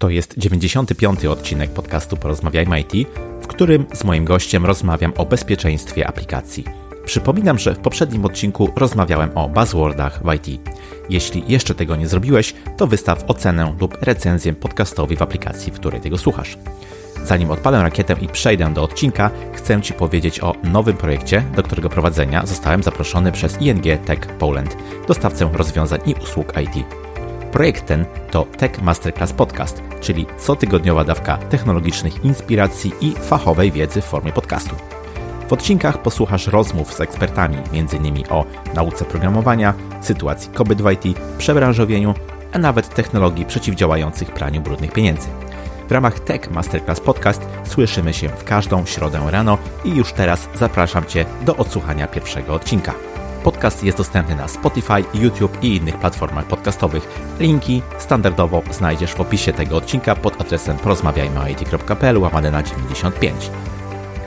To jest 95. odcinek podcastu Porozmawiajmy IT, w którym z moim gościem rozmawiam o bezpieczeństwie aplikacji. Przypominam, że w poprzednim odcinku rozmawiałem o buzzwordach w IT. Jeśli jeszcze tego nie zrobiłeś, to wystaw ocenę lub recenzję podcastowi w aplikacji, w której tego słuchasz. Zanim odpalę rakietę i przejdę do odcinka, chcę Ci powiedzieć o nowym projekcie, do którego prowadzenia zostałem zaproszony przez ING Tech Poland, dostawcę rozwiązań i usług IT. Projekt ten to Tech Masterclass Podcast, czyli cotygodniowa dawka technologicznych inspiracji i fachowej wiedzy w formie podcastu. W odcinkach posłuchasz rozmów z ekspertami, m.in. o nauce programowania, sytuacji kobiet w IT, przebranżowieniu, a nawet technologii przeciwdziałających praniu brudnych pieniędzy. W ramach Tech Masterclass Podcast słyszymy się w każdą środę rano i już teraz zapraszam Cię do odsłuchania pierwszego odcinka. Podcast jest dostępny na Spotify, YouTube i innych platformach podcastowych. Linki standardowo znajdziesz w opisie tego odcinka pod adresem porozmawiajmyoit.pl łamane na 95.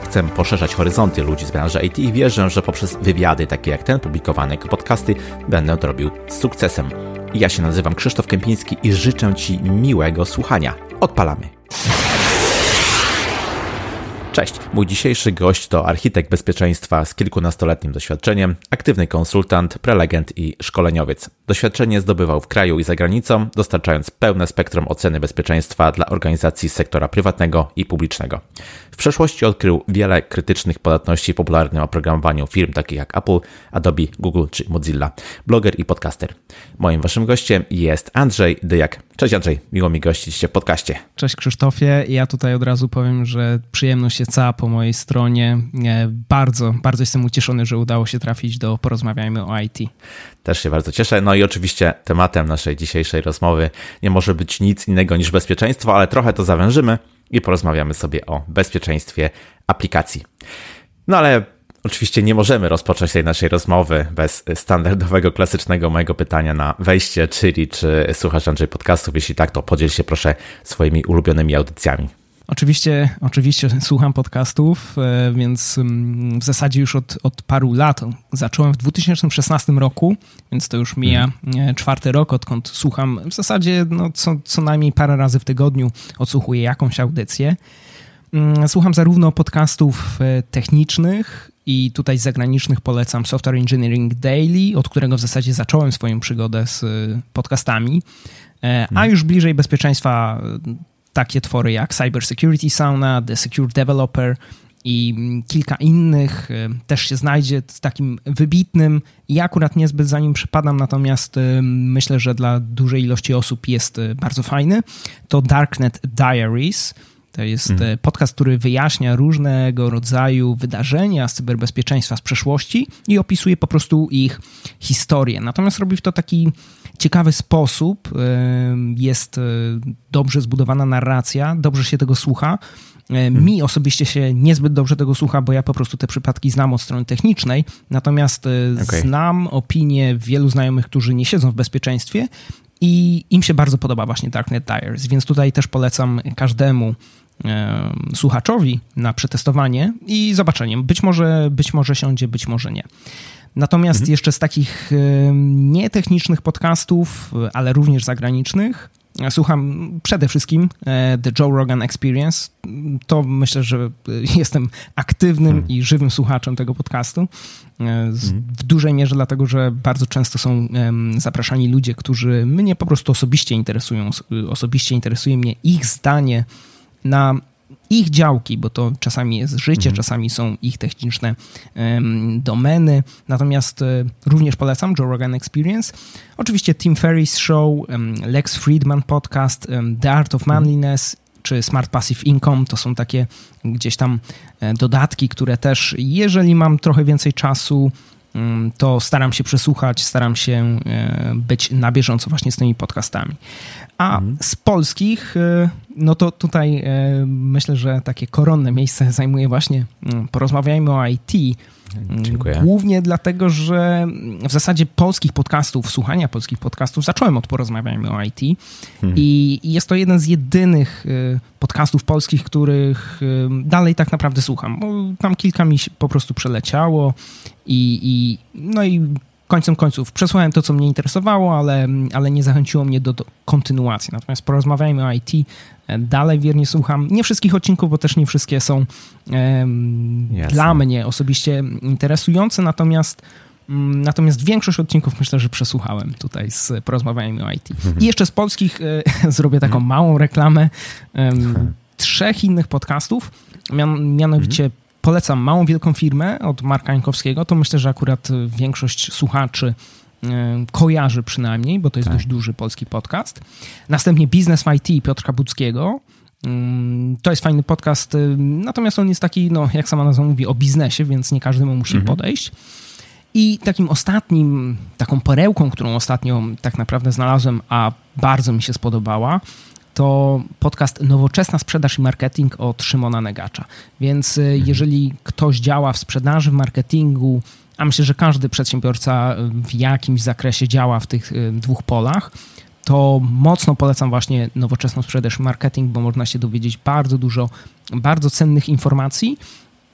Chcę poszerzać horyzonty ludzi z branży IT i wierzę, że poprzez wywiady takie jak ten publikowane jako podcasty będę to robił z sukcesem. Ja się nazywam Krzysztof Kępiński i życzę Ci miłego słuchania. Odpalamy! Cześć, mój dzisiejszy gość to architekt bezpieczeństwa z kilkunastoletnim doświadczeniem, aktywny konsultant, prelegent i szkoleniowiec. Doświadczenie zdobywał w kraju i za granicą, dostarczając pełne spektrum oceny bezpieczeństwa dla organizacji sektora prywatnego i publicznego. W przeszłości odkrył wiele krytycznych podatności w popularnym oprogramowaniu firm takich jak Apple, Adobe, Google czy Mozilla, bloger i podcaster. Moim waszym gościem jest Andrzej Dyjak. Cześć Andrzej, miło mi gościć Cię w podcaście. Cześć Krzysztofie, ja tutaj od razu powiem, że przyjemność jest cała po mojej stronie. Bardzo, bardzo jestem ucieszony, że udało się trafić do Porozmawiajmy o IT. Też się bardzo cieszę. No i oczywiście tematem naszej dzisiejszej rozmowy nie może być nic innego niż bezpieczeństwo, ale trochę to zawężymy i porozmawiamy sobie o bezpieczeństwie aplikacji. No ale oczywiście nie możemy rozpocząć tej naszej rozmowy bez standardowego, klasycznego mojego pytania na wejście, czyli czy słuchasz Andrzej podcastów? Jeśli tak, to podziel się proszę swoimi ulubionymi audycjami. Oczywiście, oczywiście słucham podcastów, e, więc mm, w zasadzie już od, od paru lat. Zacząłem w 2016 roku, więc to już mija hmm. czwarty rok, odkąd słucham. W zasadzie no, co, co najmniej parę razy w tygodniu odsłuchuję jakąś audycję. Mm, słucham zarówno podcastów e, technicznych, i tutaj z zagranicznych polecam Software Engineering Daily, od którego w zasadzie zacząłem swoją przygodę z podcastami. A mhm. już bliżej bezpieczeństwa takie twory jak Cyber Security Sauna, The Secure Developer i kilka innych y, też się znajdzie z takim wybitnym. Ja akurat niezbyt za nim przypadam, natomiast y, myślę, że dla dużej ilości osób jest y, bardzo fajny. To Darknet Diaries. To jest mhm. podcast, który wyjaśnia różnego rodzaju wydarzenia z cyberbezpieczeństwa z przeszłości i opisuje po prostu ich historię. Natomiast robi w to taki ciekawy sposób. Jest e, dobrze zbudowana narracja, dobrze się tego słucha. Hmm. Mi osobiście się niezbyt dobrze tego słucha, bo ja po prostu te przypadki znam od strony technicznej, natomiast e, okay. znam opinie wielu znajomych, którzy nie siedzą w bezpieczeństwie i im się bardzo podoba właśnie Darknet Tires, więc tutaj też polecam każdemu słuchaczowi na przetestowanie i zobaczenie. Być może, być może siądzie, być może nie. Natomiast mhm. jeszcze z takich nietechnicznych podcastów, ale również zagranicznych, słucham przede wszystkim e, The Joe Rogan Experience. To myślę, że e, jestem aktywnym hmm. i żywym słuchaczem tego podcastu. E, hmm. W dużej mierze dlatego, że bardzo często są zapraszani ludzie, którzy mnie po prostu osobiście interesują. Osobiście interesuje mnie ich zdanie na ich działki, bo to czasami jest życie, mhm. czasami są ich techniczne um, domeny. Natomiast um, również polecam Joe Rogan Experience. Oczywiście Tim Ferriss Show, um, Lex Friedman Podcast, The Art of Manliness czy Smart Passive Income to są takie gdzieś tam e, dodatki, które też, jeżeli mam trochę więcej czasu, to staram się przesłuchać, staram się e, być na bieżąco właśnie z tymi podcastami. A mhm. z polskich, y, no to tutaj y, myślę, że takie koronne miejsce zajmuje właśnie mm, porozmawiajmy o IT. Dziękuję. Głównie dlatego, że w zasadzie polskich podcastów, słuchania polskich podcastów zacząłem od Porozmawiajmy o IT hmm. i jest to jeden z jedynych podcastów polskich, których dalej tak naprawdę słucham, bo tam kilka mi po prostu przeleciało i, i no i końcem końców przesłałem to, co mnie interesowało, ale, ale nie zachęciło mnie do, do kontynuacji. Natomiast porozmawiajmy o IT. Dalej wiernie słucham. Nie wszystkich odcinków, bo też nie wszystkie są um, dla mnie osobiście interesujące, natomiast mm, Natomiast większość odcinków myślę, że przesłuchałem tutaj z porozmawiajmy o IT. Mhm. I jeszcze z polskich e, zrobię taką mhm. małą reklamę trzech innych podcastów, mian, mianowicie mhm polecam małą, wielką firmę od Marka Jankowskiego. To myślę, że akurat większość słuchaczy e, kojarzy przynajmniej, bo to jest tak. dość duży polski podcast. Następnie Biznes w IT Piotrka Budzkiego. Mm, to jest fajny podcast, e, natomiast on jest taki, no, jak sama nazwa mówi, o biznesie, więc nie każdemu musi mhm. podejść. I takim ostatnim, taką perełką, którą ostatnio tak naprawdę znalazłem, a bardzo mi się spodobała, to podcast Nowoczesna Sprzedaż i Marketing od Szymona Negacza. Więc y, mhm. jeżeli ktoś działa w sprzedaży, w marketingu, a myślę, że każdy przedsiębiorca y, w jakimś zakresie działa w tych y, dwóch polach, to mocno polecam właśnie nowoczesną sprzedaż i marketing, bo można się dowiedzieć bardzo dużo bardzo cennych informacji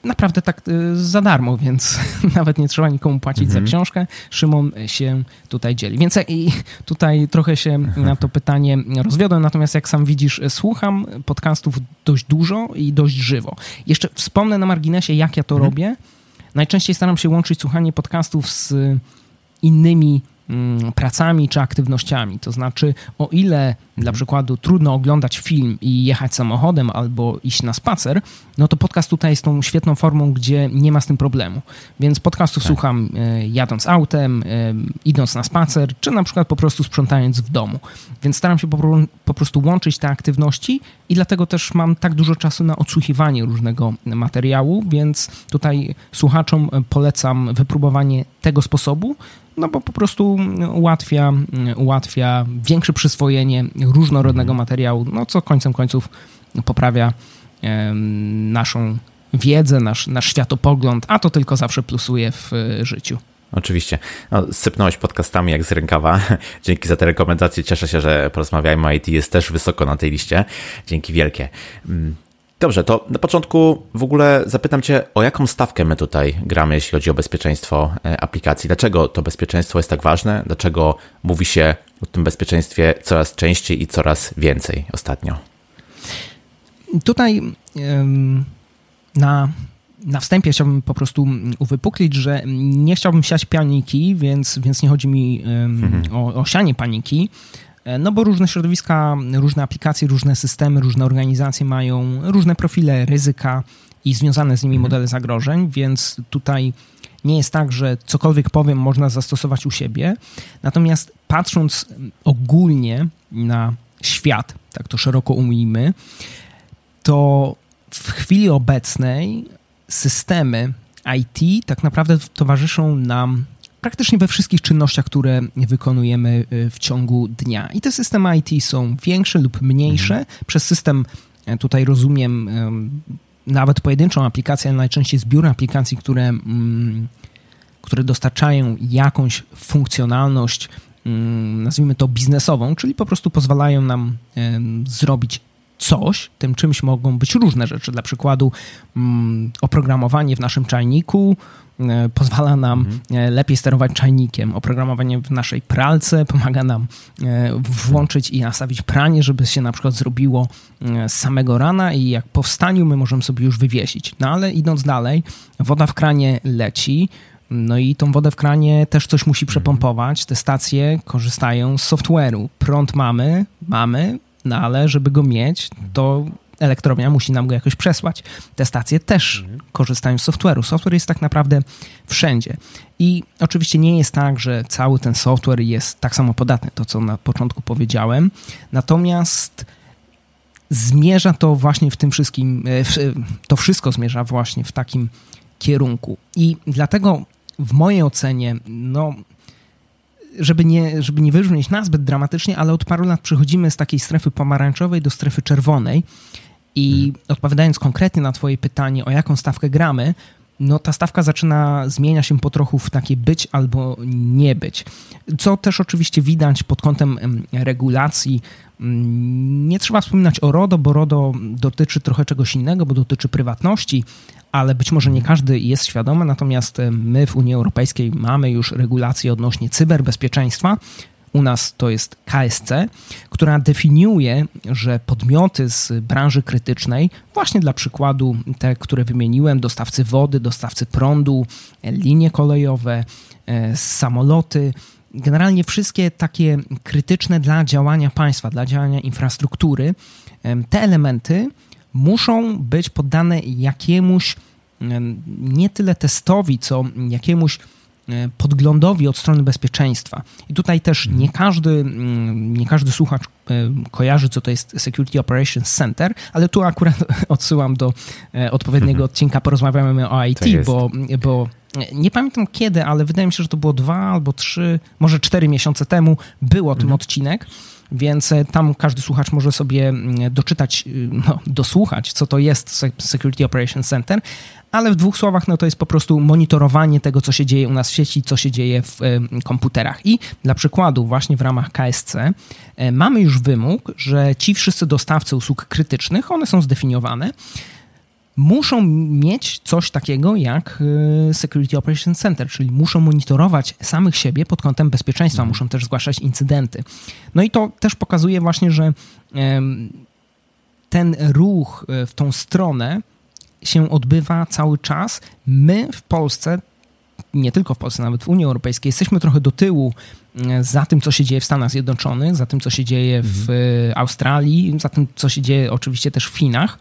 naprawdę tak y, za darmo, więc nawet nie trzeba nikomu płacić mhm. za książkę. Szymon się tutaj dzieli. Więc i tutaj trochę się na to pytanie rozwiodłem, natomiast jak sam widzisz, słucham podcastów dość dużo i dość żywo. Jeszcze wspomnę na marginesie, jak ja to mhm. robię. Najczęściej staram się łączyć słuchanie podcastów z innymi pracami czy aktywnościami. To znaczy, o ile dla przykładu trudno oglądać film i jechać samochodem albo iść na spacer, no to podcast tutaj jest tą świetną formą, gdzie nie ma z tym problemu. Więc podcastu tak. słucham e, jadąc autem, e, idąc na spacer, czy na przykład po prostu sprzątając w domu. Więc staram się po prostu łączyć te aktywności i dlatego też mam tak dużo czasu na odsłuchiwanie różnego materiału, więc tutaj słuchaczom polecam wypróbowanie tego sposobu, no bo po prostu ułatwia, ułatwia większe przyswojenie różnorodnego materiału, no co końcem końców poprawia naszą wiedzę, nasz, nasz światopogląd, a to tylko zawsze plusuje w życiu. Oczywiście. No, sypnąłeś podcastami jak z rękawa. Dzięki za te rekomendacje. Cieszę się, że porozmawiajmy IT jest też wysoko na tej liście. Dzięki wielkie. Dobrze, to na początku w ogóle zapytam Cię, o jaką stawkę my tutaj gramy, jeśli chodzi o bezpieczeństwo e, aplikacji. Dlaczego to bezpieczeństwo jest tak ważne? Dlaczego mówi się o tym bezpieczeństwie coraz częściej i coraz więcej ostatnio? Tutaj na, na wstępie chciałbym po prostu uwypuklić, że nie chciałbym siać paniki, więc, więc nie chodzi mi mhm. o, o sianie paniki, no bo różne środowiska, różne aplikacje, różne systemy, różne organizacje mają różne profile ryzyka i związane z nimi mhm. modele zagrożeń, więc tutaj nie jest tak, że cokolwiek powiem można zastosować u siebie. Natomiast patrząc ogólnie na świat, tak to szeroko ujmijmy, to w chwili obecnej systemy IT tak naprawdę towarzyszą nam praktycznie we wszystkich czynnościach, które wykonujemy y, w ciągu dnia. I te systemy IT są większe lub mniejsze. Mhm. Przez system e, tutaj rozumiem nawet pojedynczą aplikację, ale najczęściej zbiór aplikacji, które, mm, które dostarczają jakąś funkcjonalność, mm, nazwijmy to biznesową, czyli po prostu pozwalają nam zrobić coś, tym czymś mogą być różne rzeczy. Dla przykładu mm, oprogramowanie w naszym czajniku, pozwala nam mhm. E, lepiej sterować czajnikiem. Oprogramowanie w naszej pralce pomaga nam e, włączyć i nastawić pranie, żeby się na przykład zrobiło z samego rana i jak po wstaniu my możemy sobie już wywiesić. No ale idąc dalej, woda w kranie leci, no i tą wodę w kranie też coś musi mhm. przepompować. Te stacje korzystają z software'u. Prąd mamy, mamy, no ale żeby go mieć, to elektrownia musi nam go jakoś przesłać. Te stacje też mhm. korzystają z software'u. Software jest tak naprawdę wszędzie. I oczywiście nie jest tak, że cały ten software jest tak samo podatny, to co na początku powiedziałem. Natomiast zmierza to właśnie w tym wszystkim, e, to wszystko zmierza właśnie w takim kierunku. I dlatego w mojej ocenie, no, żeby nie, żeby nie wybrzmieć nazbyt dramatycznie, ale od paru lat przechodzimy z takiej strefy pomarańczowej do strefy czerwonej i mhm. odpowiadając konkretnie na Twoje pytanie, o jaką stawkę gramy, no ta stawka zaczyna zmienia się po trochu w takie być albo nie być. Co też oczywiście widać pod kątem regulacji. Nie trzeba wspominać o RODO, bo RODO dotyczy trochę czegoś innego, bo dotyczy prywatności, ale być może nie każdy jest świadomy, natomiast my w Unii Europejskiej mamy już regulacje odnośnie cyberbezpieczeństwa, u nas to jest KSC, która definiuje, że podmioty z branży krytycznej, właśnie dla przykładu te, które wymieniłem, dostawcy wody, dostawcy prądu, linie kolejowe, e, samoloty, generalnie wszystkie takie krytyczne dla działania państwa, dla działania infrastruktury, te elementy muszą być poddane jakiemuś nie tyle testowi, co jakiemuś podglądowi od strony bezpieczeństwa. I tutaj też nie każdy, mm, nie każdy słuchacz e, kojarzy, co to jest Security Operations Center, ale tu akurat odsyłam do e, odpowiedniego mhm. odcinka, porozmawiamy o IT, bo, bo nie pamiętam kiedy, ale wydaje mi się, że to było dwa albo trzy, może cztery miesiące temu był o tym mhm. odcinek więc tam każdy słuchacz może sobie mm, doczytać, no, dosłuchać, co to jest Security Operations Center, ale w dwóch słowach no to jest po prostu monitorowanie tego, co się dzieje u nas w sieci, co się dzieje w komputerach. I dla przykładu, właśnie w ramach KSC e, mamy już wymóg, że ci wszyscy dostawcy usług krytycznych, one są zdefiniowane, muszą mieć coś takiego jak e, Security Operations Center, czyli muszą monitorować samych siebie pod kątem bezpieczeństwa, mhm. muszą też zgłaszać incydenty. No i to też pokazuje właśnie, że ten ruch e, w tą stronę się odbywa cały czas. My w Polsce, nie tylko w Polsce, nawet w Unii Europejskiej, jesteśmy trochę do tyłu e, za tym, co się dzieje w Stanach Zjednoczonych, za tym, co się dzieje w mhm. Australii, za tym, co się dzieje oczywiście też w Chinach.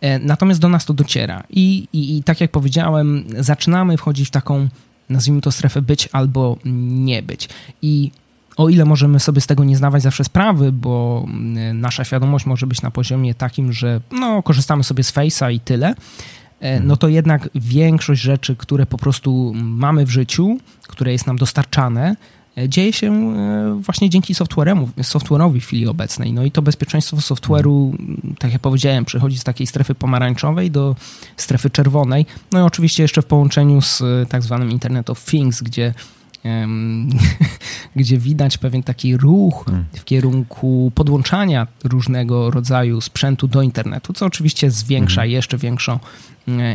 E, natomiast do nas to dociera. I, i, I tak jak powiedziałem, zaczynamy wchodzić w taką, nazwijmy to, strefę być albo nie być. I o ile możemy sobie z tego nie zdawać zawsze sprawy, bo mm, nasza świadomość może być na poziomie takim, że no, korzystamy sobie z Face'a i tyle, e, no to jednak większość rzeczy, które po prostu mamy w życiu, które jest nam dostarczane, dzieje się e, właśnie dzięki software'owi w chwili obecnej. No i to bezpieczeństwo software'u, tak jak powiedziałem, przechodzi z takiej strefy pomarańczowej do strefy czerwonej. No i oczywiście jeszcze w połączeniu z tak zwanym Internet of Things, gdzie gdzie widać pewien taki ruch hmm. w kierunku podłączania różnego rodzaju sprzętu do internetu, co oczywiście zwiększa hmm. jeszcze większą e,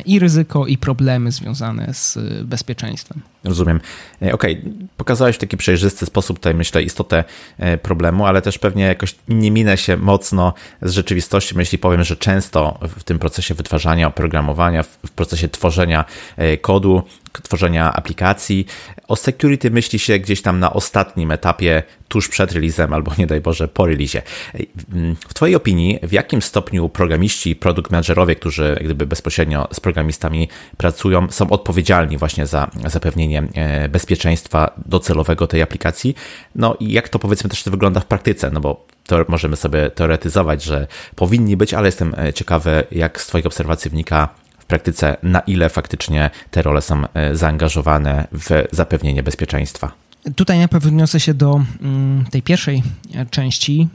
i ryzyko, i problemy związane z bezpieczeństwem. Rozumiem. E, okej, okay. pokazałeś w taki przejrzysty sposób tutaj, myślę, istotę e, problemu, ale też pewnie jakoś nie minę się mocno z rzeczywistością, jeśli powiem, że często w tym procesie wytwarzania oprogramowania, w procesie tworzenia kodu, tworzenia aplikacji, o security myśli się gdzieś tam na ostatnim etapie, tuż przed releasem albo nie daj Boże po releasie. W Twojej opinii, w jakim stopniu programiści i produkt managerowie, którzy gdyby bezpośrednio z programistami pracują, są odpowiedzialni właśnie za zapewnienie e, bezpieczeństwa docelowego tej aplikacji? No i jak to powiedzmy też wygląda w praktyce? No bo to możemy sobie teoretyzować, że powinni być, ale jestem e, ciekawy, jak z Twoich obserwacji wynika w praktyce, na ile faktycznie te role są e, zaangażowane w zapewnienie bezpieczeństwa. Tutaj najpierw odniosę się do mm, tej pierwszej części.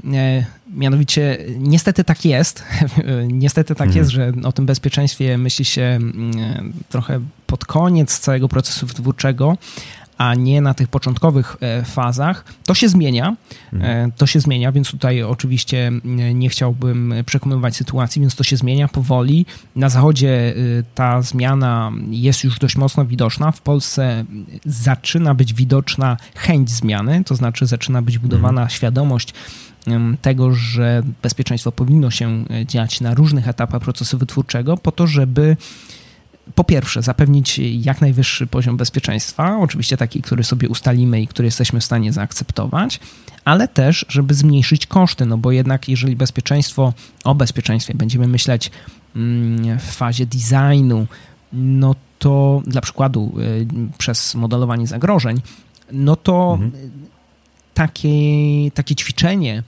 E, mianowicie, niestety tak jest. niestety tak jest, że o tym bezpieczeństwie myśli się mm, trochę pod koniec całego procesu wytwórczego, a nie na tych początkowych e, fazach. To się zmienia, mhm. to się zmienia, więc tutaj oczywiście nie chciałbym przekonywać sytuacji, więc to się zmienia powoli. Na zachodzie ta zmiana jest już dość mocno widoczna. W Polsce zaczyna być widoczna chęć zmiany, to znaczy zaczyna być budowana mhm. świadomość tego, że bezpieczeństwo powinno się e, dziać na różnych etapach procesu wytwórczego, po to, żeby po pierwsze, zapewnić jak najwyższy poziom bezpieczeństwa, oczywiście taki, który sobie ustalimy i który jesteśmy w stanie zaakceptować, ale też, żeby zmniejszyć koszty, no bo jednak jeżeli bezpieczeństwo, o bezpieczeństwie będziemy myśleć mm, w fazie designu, no to dla przykładu y, przez modelowanie zagrożeń, no to mhm. takie, takie ćwiczenie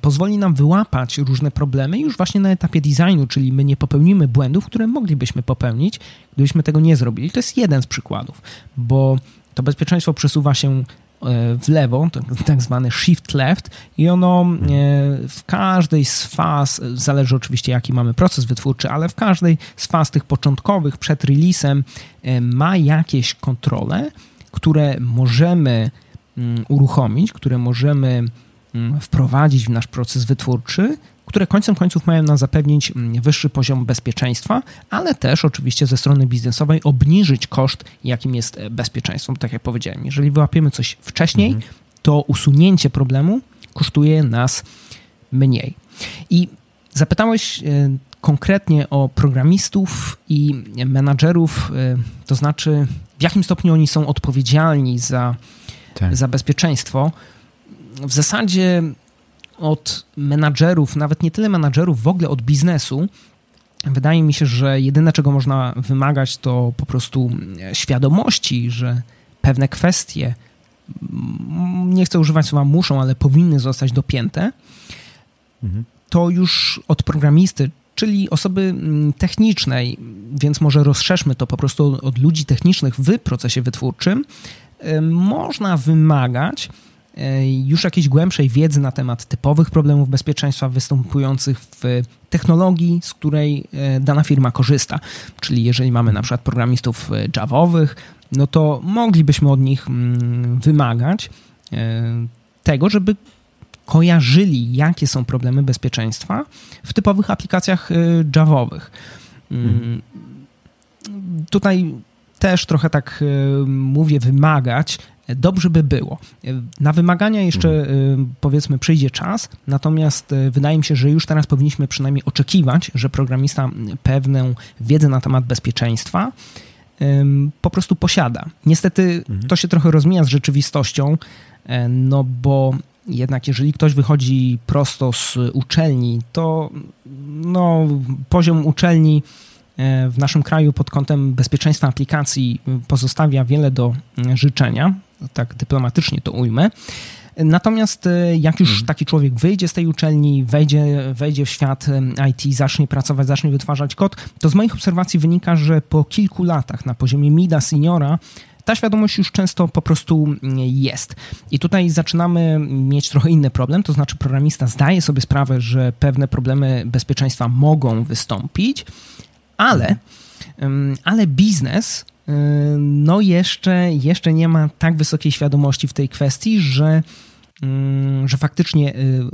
pozwoli nam wyłapać różne problemy już właśnie na etapie designu, czyli my nie popełnimy błędów, które moglibyśmy popełnić, gdybyśmy tego nie zrobili. To jest jeden z przykładów, bo to bezpieczeństwo przesuwa się e, w lewo, tak zwany shift left i ono e, w każdej z faz, zależy oczywiście jaki mamy proces wytwórczy, ale w każdej z faz tych początkowych przed releasem e, ma jakieś kontrole, które możemy mm, uruchomić, które możemy wprowadzić w nasz proces wytwórczy które końcem końców mają nam zapewnić mm, wyższy poziom bezpieczeństwa, ale też oczywiście ze strony biznesowej obniżyć koszt, jakim jest e, bezpieczeństwo. Bo tak jak powiedziałem, jeżeli wyłapiemy coś wcześniej, mhm. to usunięcie problemu kosztuje nas mniej. I zapytałeś e, konkretnie o programistów i menadżerów, e, to znaczy w jakim stopniu oni są odpowiedzialni za, tak. za bezpieczeństwo. W zasadzie od menadżerów, nawet nie tyle menadżerów, w ogóle od biznesu, wydaje mi się, że jedyne, czego można wymagać, to po prostu świadomości, że pewne kwestie, nie chcę używać słowa muszą, ale powinny zostać dopięte. Mhm. To już od programisty, czyli osoby technicznej, więc może rozszerzmy to po prostu od ludzi technicznych w procesie wytwórczym, można wymagać e, już jakiejś głębszej wiedzy na temat typowych problemów bezpieczeństwa występujących w technologii, z której e, dana firma korzysta. Czyli jeżeli mamy na przykład programistów e, Javowych, no to moglibyśmy od nich mm, wymagać tego, żeby kojarzyli, jakie są problemy bezpieczeństwa w typowych aplikacjach Javowych. Mhm. Tutaj też trochę tak mówię, wymagać. Dobrze by było. Na wymagania jeszcze mhm. powiedzmy przyjdzie czas, natomiast wydaje mi się, że już teraz powinniśmy przynajmniej oczekiwać, że programista pewną wiedzę na temat bezpieczeństwa po prostu posiada. Niestety mhm. to się trochę rozmija z rzeczywistością, no bo jednak jeżeli ktoś wychodzi prosto z uczelni, to no, poziom uczelni e, w naszym kraju pod kątem bezpieczeństwa aplikacji pozostawia wiele do e, życzenia, tak dyplomatycznie to ujmę. Natomiast e, jak już mhm. taki człowiek wyjdzie z tej uczelni, wejdzie, wejdzie w świat IT, zacznie pracować, zacznie wytwarzać kod, to z moich obserwacji wynika, że po kilku latach na poziomie mida, seniora, ta świadomość już często po prostu jest. I tutaj zaczynamy mieć trochę inny problem, to znaczy programista zdaje sobie sprawę, że pewne problemy bezpieczeństwa mogą wystąpić, ale, ale biznes no jeszcze, jeszcze nie ma tak wysokiej świadomości w tej kwestii, że, że faktycznie y,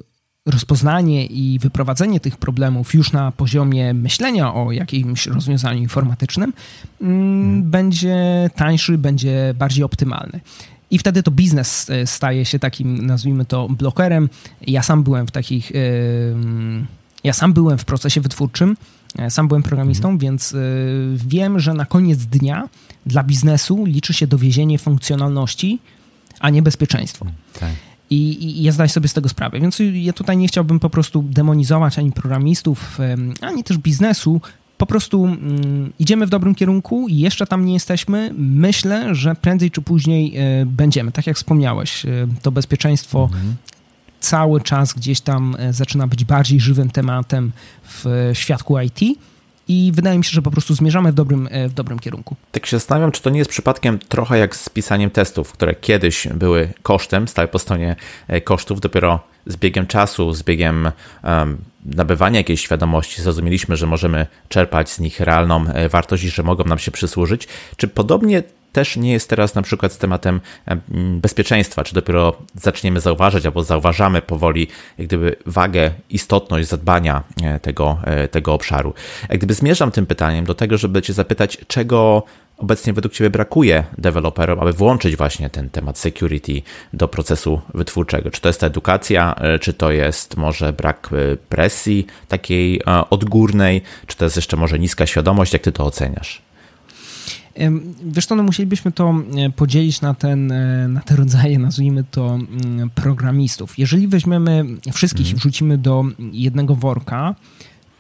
rozpoznanie i wyprowadzenie tych problemów już na poziomie myślenia o jakimś rozwiązaniu informatycznym hmm. będzie tańszy, będzie bardziej optymalny. I wtedy to biznes e, staje się takim, nazwijmy to, blokerem. Ja sam byłem w takich. Ja sam byłem w procesie wytwórczym, sam byłem programistą, hmm. więc e, wiem, że na koniec dnia dla biznesu liczy się dowiezienie funkcjonalności, a nie bezpieczeństwo. Tak. I, I, ja zdaję sobie z tego sprawę. Więc ja tutaj nie chciałbym po prostu demonizować ani programistów, ani też biznesu. Po prostu mm, idziemy w dobrym kierunku i jeszcze tam nie jesteśmy. Myślę, że prędzej czy później e, będziemy. Tak jak wspomniałeś, e, to bezpieczeństwo mhm. Cały czas gdzieś tam e, zaczyna być bardziej żywym tematem w świadku IT i wydaje mi się, że po prostu zmierzamy w dobrym, e, w dobrym kierunku. Tak się zastanawiam, czy to nie jest przypadkiem trochę jak z pisaniem testów, które kiedyś były kosztem, stały po stronie e, kosztów, dopiero z biegiem czasu, z biegiem um, nabywania jakiejś świadomości zrozumieliśmy, że możemy czerpać z nich realną e, wartość i że mogą nam się przysłużyć. Czy podobnie też nie jest teraz na przykład z tematem bezpieczeństwa, czy dopiero zaczniemy zauważać albo zauważamy powoli jak gdyby wagę, istotność zadbania e, tego, e, tego obszaru. Jak gdyby zmierzam tym pytaniem do tego, żeby Cię zapytać, czego obecnie według Ciebie brakuje deweloperom, aby włączyć właśnie ten temat security do procesu wytwórczego? Czy to jest ta edukacja, e, czy to jest może brak presji takiej odgórnej, czy to jest jeszcze może niska świadomość? Jak Ty to oceniasz? Co, no musielibyśmy to e, podzielić na, ten, e, na te rodzaje, nazwijmy to, programistów. Jeżeli weźmiemy wszystkich i mhm. wrzucimy do jednego worka,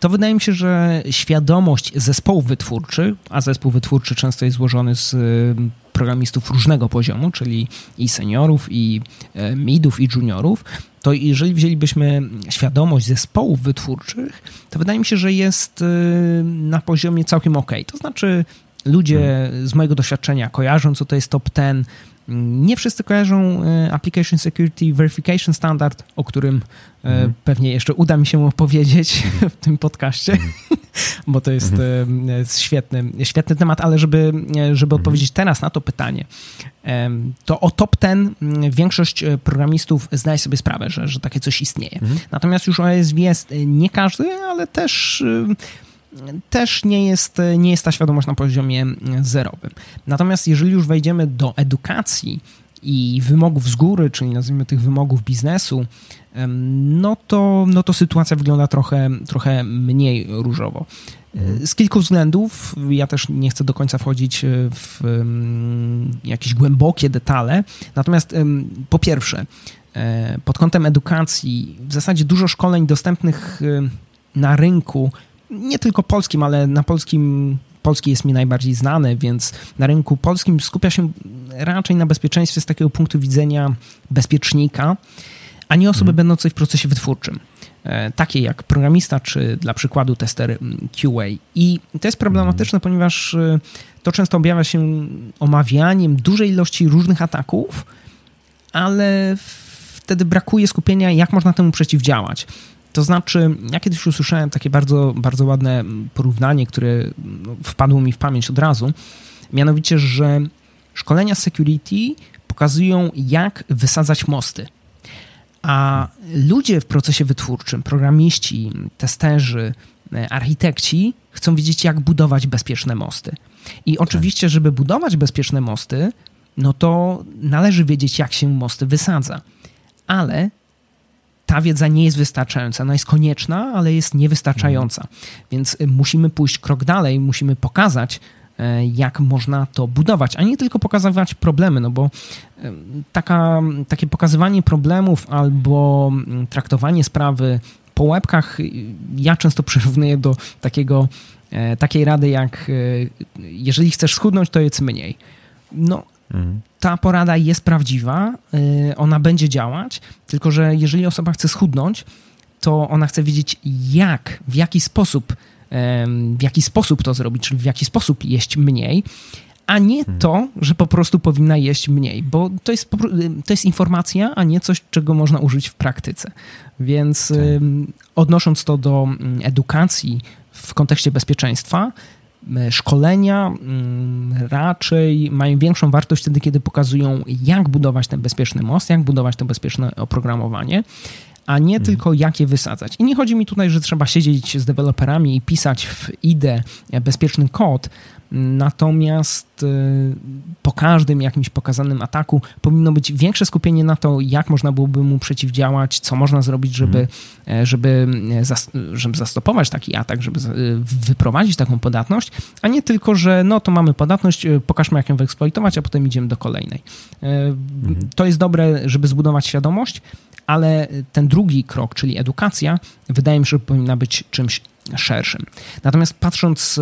to wydaje mi się, że świadomość zespołów wytwórczych, a zespół wytwórczy często jest złożony z e, programistów różnego poziomu, czyli i seniorów, i midów, i juniorów, to jeżeli wzięlibyśmy świadomość zespołów wytwórczych, to wydaje mi się, że jest na poziomie całkiem ok. To znaczy ludzie z mojego doświadczenia kojarzą, co to jest top 10. Nie wszyscy kojarzą e, Application Security Verification Standard, o którym mm. pewnie jeszcze uda mi się opowiedzieć w tym podcaście. Mhm. bo to jest mhm. świetny, świetny temat, ale żeby, żeby odpowiedzieć teraz na to pytanie, to o top ten większość programistów zdaje sobie sprawę, że, że takie coś istnieje. Natomiast już OSV jest nie każdy, ale też też nie jest, nie jest ta świadomość na poziomie zerowym. Natomiast jeżeli już wejdziemy do edukacji i wymogów z góry, czyli nazwijmy tych wymogów biznesu, no to, no to sytuacja wygląda trochę, trochę mniej różowo. Mhm. Z kilku względów, ja też nie chcę do końca wchodzić w jakieś głębokie detale, natomiast po pierwsze, e, pod kątem edukacji, w zasadzie dużo szkoleń dostępnych na rynku nie tylko polskim, ale na polskim polski jest mi najbardziej znany, więc na rynku polskim skupia się raczej na bezpieczeństwie z takiego punktu widzenia bezpiecznika, a nie osoby hmm. będącej w procesie wytwórczym. E, takie jak programista, czy dla przykładu tester QA. I to jest problematyczne, hmm. ponieważ e, to często objawia się omawianiem dużej ilości różnych ataków, ale wtedy brakuje skupienia, jak można temu przeciwdziałać. To znaczy, ja kiedyś usłyszałem takie bardzo, bardzo ładne porównanie, które no, wpadło mi w pamięć od razu. Mianowicie, że szkolenia security pokazują, jak wysadzać mosty. A ludzie w procesie wytwórczym, programiści, testerzy, architekci chcą wiedzieć, jak budować bezpieczne mosty. I oczywiście, żeby budować bezpieczne mosty, no to należy wiedzieć, jak się mosty wysadza. Ale ta wiedza nie jest wystarczająca. Ona jest konieczna, ale jest niewystarczająca. Więc y, musimy pójść krok dalej, musimy pokazać, e, jak można to budować, a nie tylko pokazywać problemy, no bo e, taka, takie pokazywanie problemów albo mm, traktowanie sprawy po łebkach, y, ja często przyrównuję do takiego, takiej rady jak jeżeli chcesz schudnąć, to jedz mniej. No, ta porada jest prawdziwa, y, ona będzie działać, tylko że jeżeli osoba chce schudnąć, to ona chce wiedzieć jak, w jaki sposób, w jaki sposób to zrobić, czyli w jaki sposób jeść mniej, a nie mhm. to, że po prostu powinna jeść mniej, bo to jest, to jest informacja, a nie coś, czego można użyć w praktyce. Więc tak. odnosząc to do mm, edukacji w kontekście bezpieczeństwa, szkolenia mm, raczej mają większą wartość wtedy, kiedy pokazują, jak budować ten bezpieczny most, jak budować to bezpieczne oprogramowanie, a nie hmm. tylko jak je wysadzać. I nie chodzi mi tutaj, że trzeba siedzieć z deweloperami i pisać w IDE bezpieczny kod, Natomiast y, po każdym jakimś pokazanym ataku powinno być większe skupienie na to, jak można byłoby mu przeciwdziałać, co można zrobić, żeby, mm. żeby, żeby zastopować taki atak, żeby wyprowadzić taką podatność, a nie tylko, że no to mamy podatność, pokażmy jak ją wyeksploitować, a potem idziemy do kolejnej. Mm. To jest dobre, żeby zbudować świadomość, ale ten drugi krok, czyli edukacja, wydaje mi się, że powinna być czymś szerszym. Natomiast patrząc,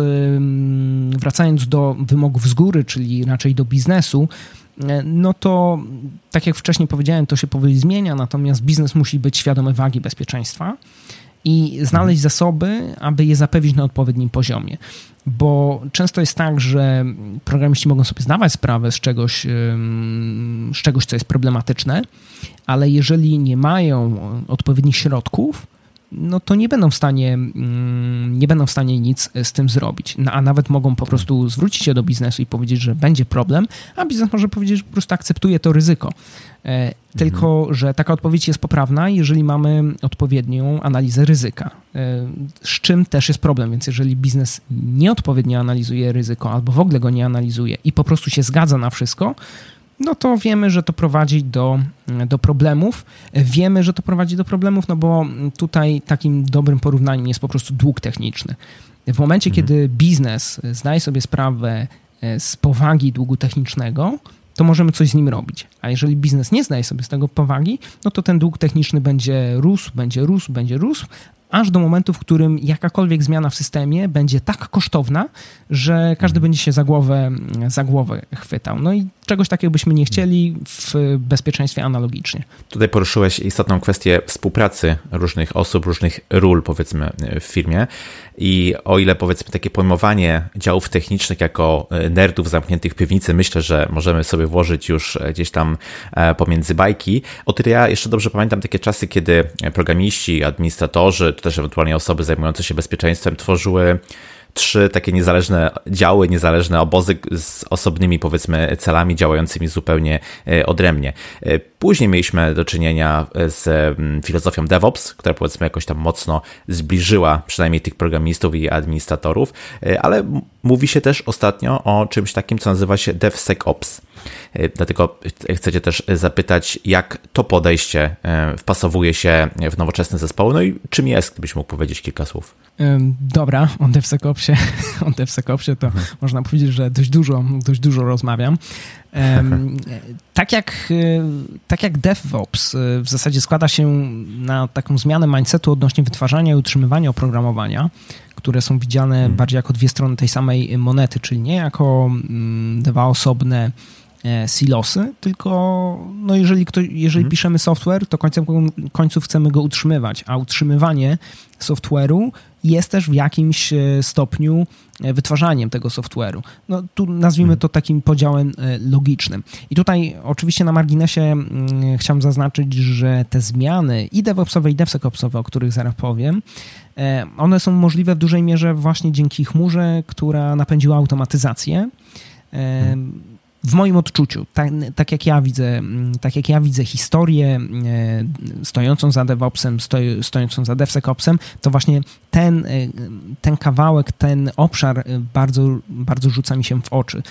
wracając do wymogów z góry, czyli raczej do biznesu, e, no to tak jak wcześniej powiedziałem, to się powoli zmienia, natomiast biznes musi być świadomy wagi bezpieczeństwa i znaleźć zasoby, aby je zapewnić na odpowiednim poziomie. Bo często jest tak, że programiści mogą sobie zdawać sprawę z czegoś, z czegoś, co jest problematyczne, ale jeżeli nie mają odpowiednich środków, no to nie będą w stanie, mm, nie będą w stanie nic z tym zrobić. No, a nawet mogą po prostu zwrócić się do biznesu i powiedzieć, że będzie problem, a biznes może powiedzieć, że po prostu akceptuje to ryzyko. E, tylko, mhm. że taka odpowiedź jest poprawna, jeżeli mamy odpowiednią analizę ryzyka. E, z czym też jest problem, więc jeżeli biznes nieodpowiednio analizuje ryzyko albo w ogóle go nie analizuje i po prostu się zgadza na wszystko, no to wiemy, że to prowadzi do, do problemów. Wiemy, że to prowadzi do problemów, no bo tutaj takim dobrym porównaniem jest po prostu dług techniczny. W momencie, mhm. kiedy biznes zdaje sobie sprawę e, z powagi długu technicznego, to możemy coś z nim robić. A jeżeli biznes nie zdaje sobie z tego powagi, no to ten dług techniczny będzie rósł, będzie rósł, będzie rósł, aż do momentu, w którym jakakolwiek zmiana w systemie będzie tak kosztowna, że każdy mhm. będzie się za głowę, za głowę chwytał. No i czegoś takiego byśmy nie chcieli w bezpieczeństwie analogicznie. Tutaj poruszyłeś istotną kwestię współpracy różnych osób, różnych ról, powiedzmy, w firmie. I o ile, powiedzmy, takie pojmowanie działów technicznych jako nerdów zamkniętych w piwnicy, myślę, że możemy sobie włożyć już gdzieś tam e, pomiędzy bajki, o tyle ja jeszcze dobrze pamiętam takie czasy, kiedy programiści, administratorzy, czy też ewentualnie osoby zajmujące się bezpieczeństwem tworzyły trzy takie niezależne działy, niezależne obozy z osobnymi, powiedzmy, celami działającymi zupełnie e, odrębnie. E, później mieliśmy do czynienia z mm, filozofią DevOps, która powiedzmy jakoś tam mocno zbliżyła przynajmniej tych programistów i administratorów, e, ale mówi się też ostatnio o czymś takim, co nazywa się DevSecOps. Dlatego chcecie też zapytać, jak to podejście wpasowuje się w nowoczesne zespoły, no i czym jest, gdybyś mógł powiedzieć kilka słów. Dobra, o DevSecOpsie, o DevSecOpsie to mhm. można powiedzieć, że dość dużo, dość dużo rozmawiam. tak, jak, tak jak DevOps y, w zasadzie składa się na taką zmianę mindsetu odnośnie wytwarzania i utrzymywania oprogramowania, które są widziane hmm. bardziej jako dwie strony tej samej monety, czyli nie jako mm, dwa osobne E, silosy, tylko no jeżeli, kto, jeżeli mhm. piszemy software, to końcem końców chcemy go utrzymywać, a utrzymywanie software'u jest też w jakimś e, stopniu e, wytwarzaniem tego software'u. No tu nazwijmy to takim podziałem logicznym. I tutaj oczywiście na marginesie mm, chciałem zaznaczyć, że te zmiany i DevOpsowe i DevSecOpsowe, o których zaraz powiem, one są możliwe w dużej mierze właśnie dzięki chmurze, która napędziła automatyzację. Hmm w moim odczuciu, tak, tak, jak ja widzę, mm, tak jak ja widzę historię e, stojącą za DevOpsem, stojącą za DevSecOpsem, to właśnie ten, e, ten kawałek, ten obszar e, bardzo, bardzo rzuca mi się w oczy.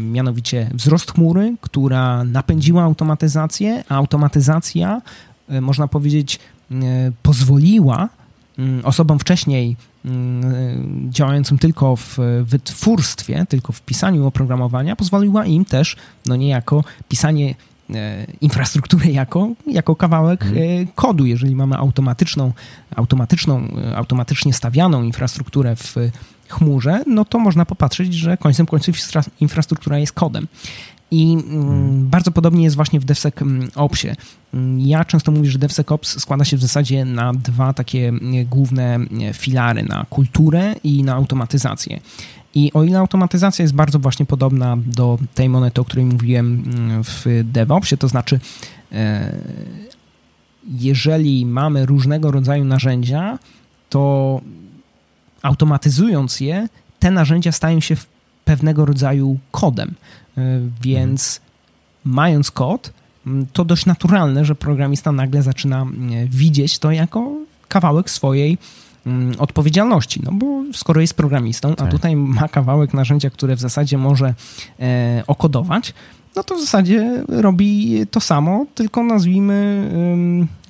Mianowicie wzrost chmury, która napędziła automatyzację, a automatyzacja, można powiedzieć, pozwoliła mm, osobom wcześniej działającym tylko w wytwórstwie, tylko w pisaniu oprogramowania, pozwoliła im też, no niejako, pisanie e, infrastruktury jako, jako kawałek hmm. kodu. Jeżeli mamy automatyczną, automatyczną, automatycznie stawianą infrastrukturę w chmurze, no to można popatrzeć, że końcem końców infrastruktura jest kodem. I hmm. bardzo podobnie jest właśnie w DevSecOpsie. Mm, ja często mówię, że DevSecOps składa się w zasadzie na dwa takie główne filary, na kulturę i na automatyzację. I o ile automatyzacja jest bardzo właśnie podobna do tej monety, o której mówiłem mm, w DevOpsie, to znaczy e, jeżeli mamy różnego rodzaju narzędzia, to automatyzując je, te narzędzia stają się pewnego rodzaju kodem. E, więc mając kod, to dość naturalne, że programista nagle zaczyna widzieć to jako kawałek swojej odpowiedzialności, no bo skoro jest programistą, a tak. tutaj ma kawałek narzędzia, które w zasadzie może e, okodować, no to w zasadzie robi to samo, tylko nazwijmy,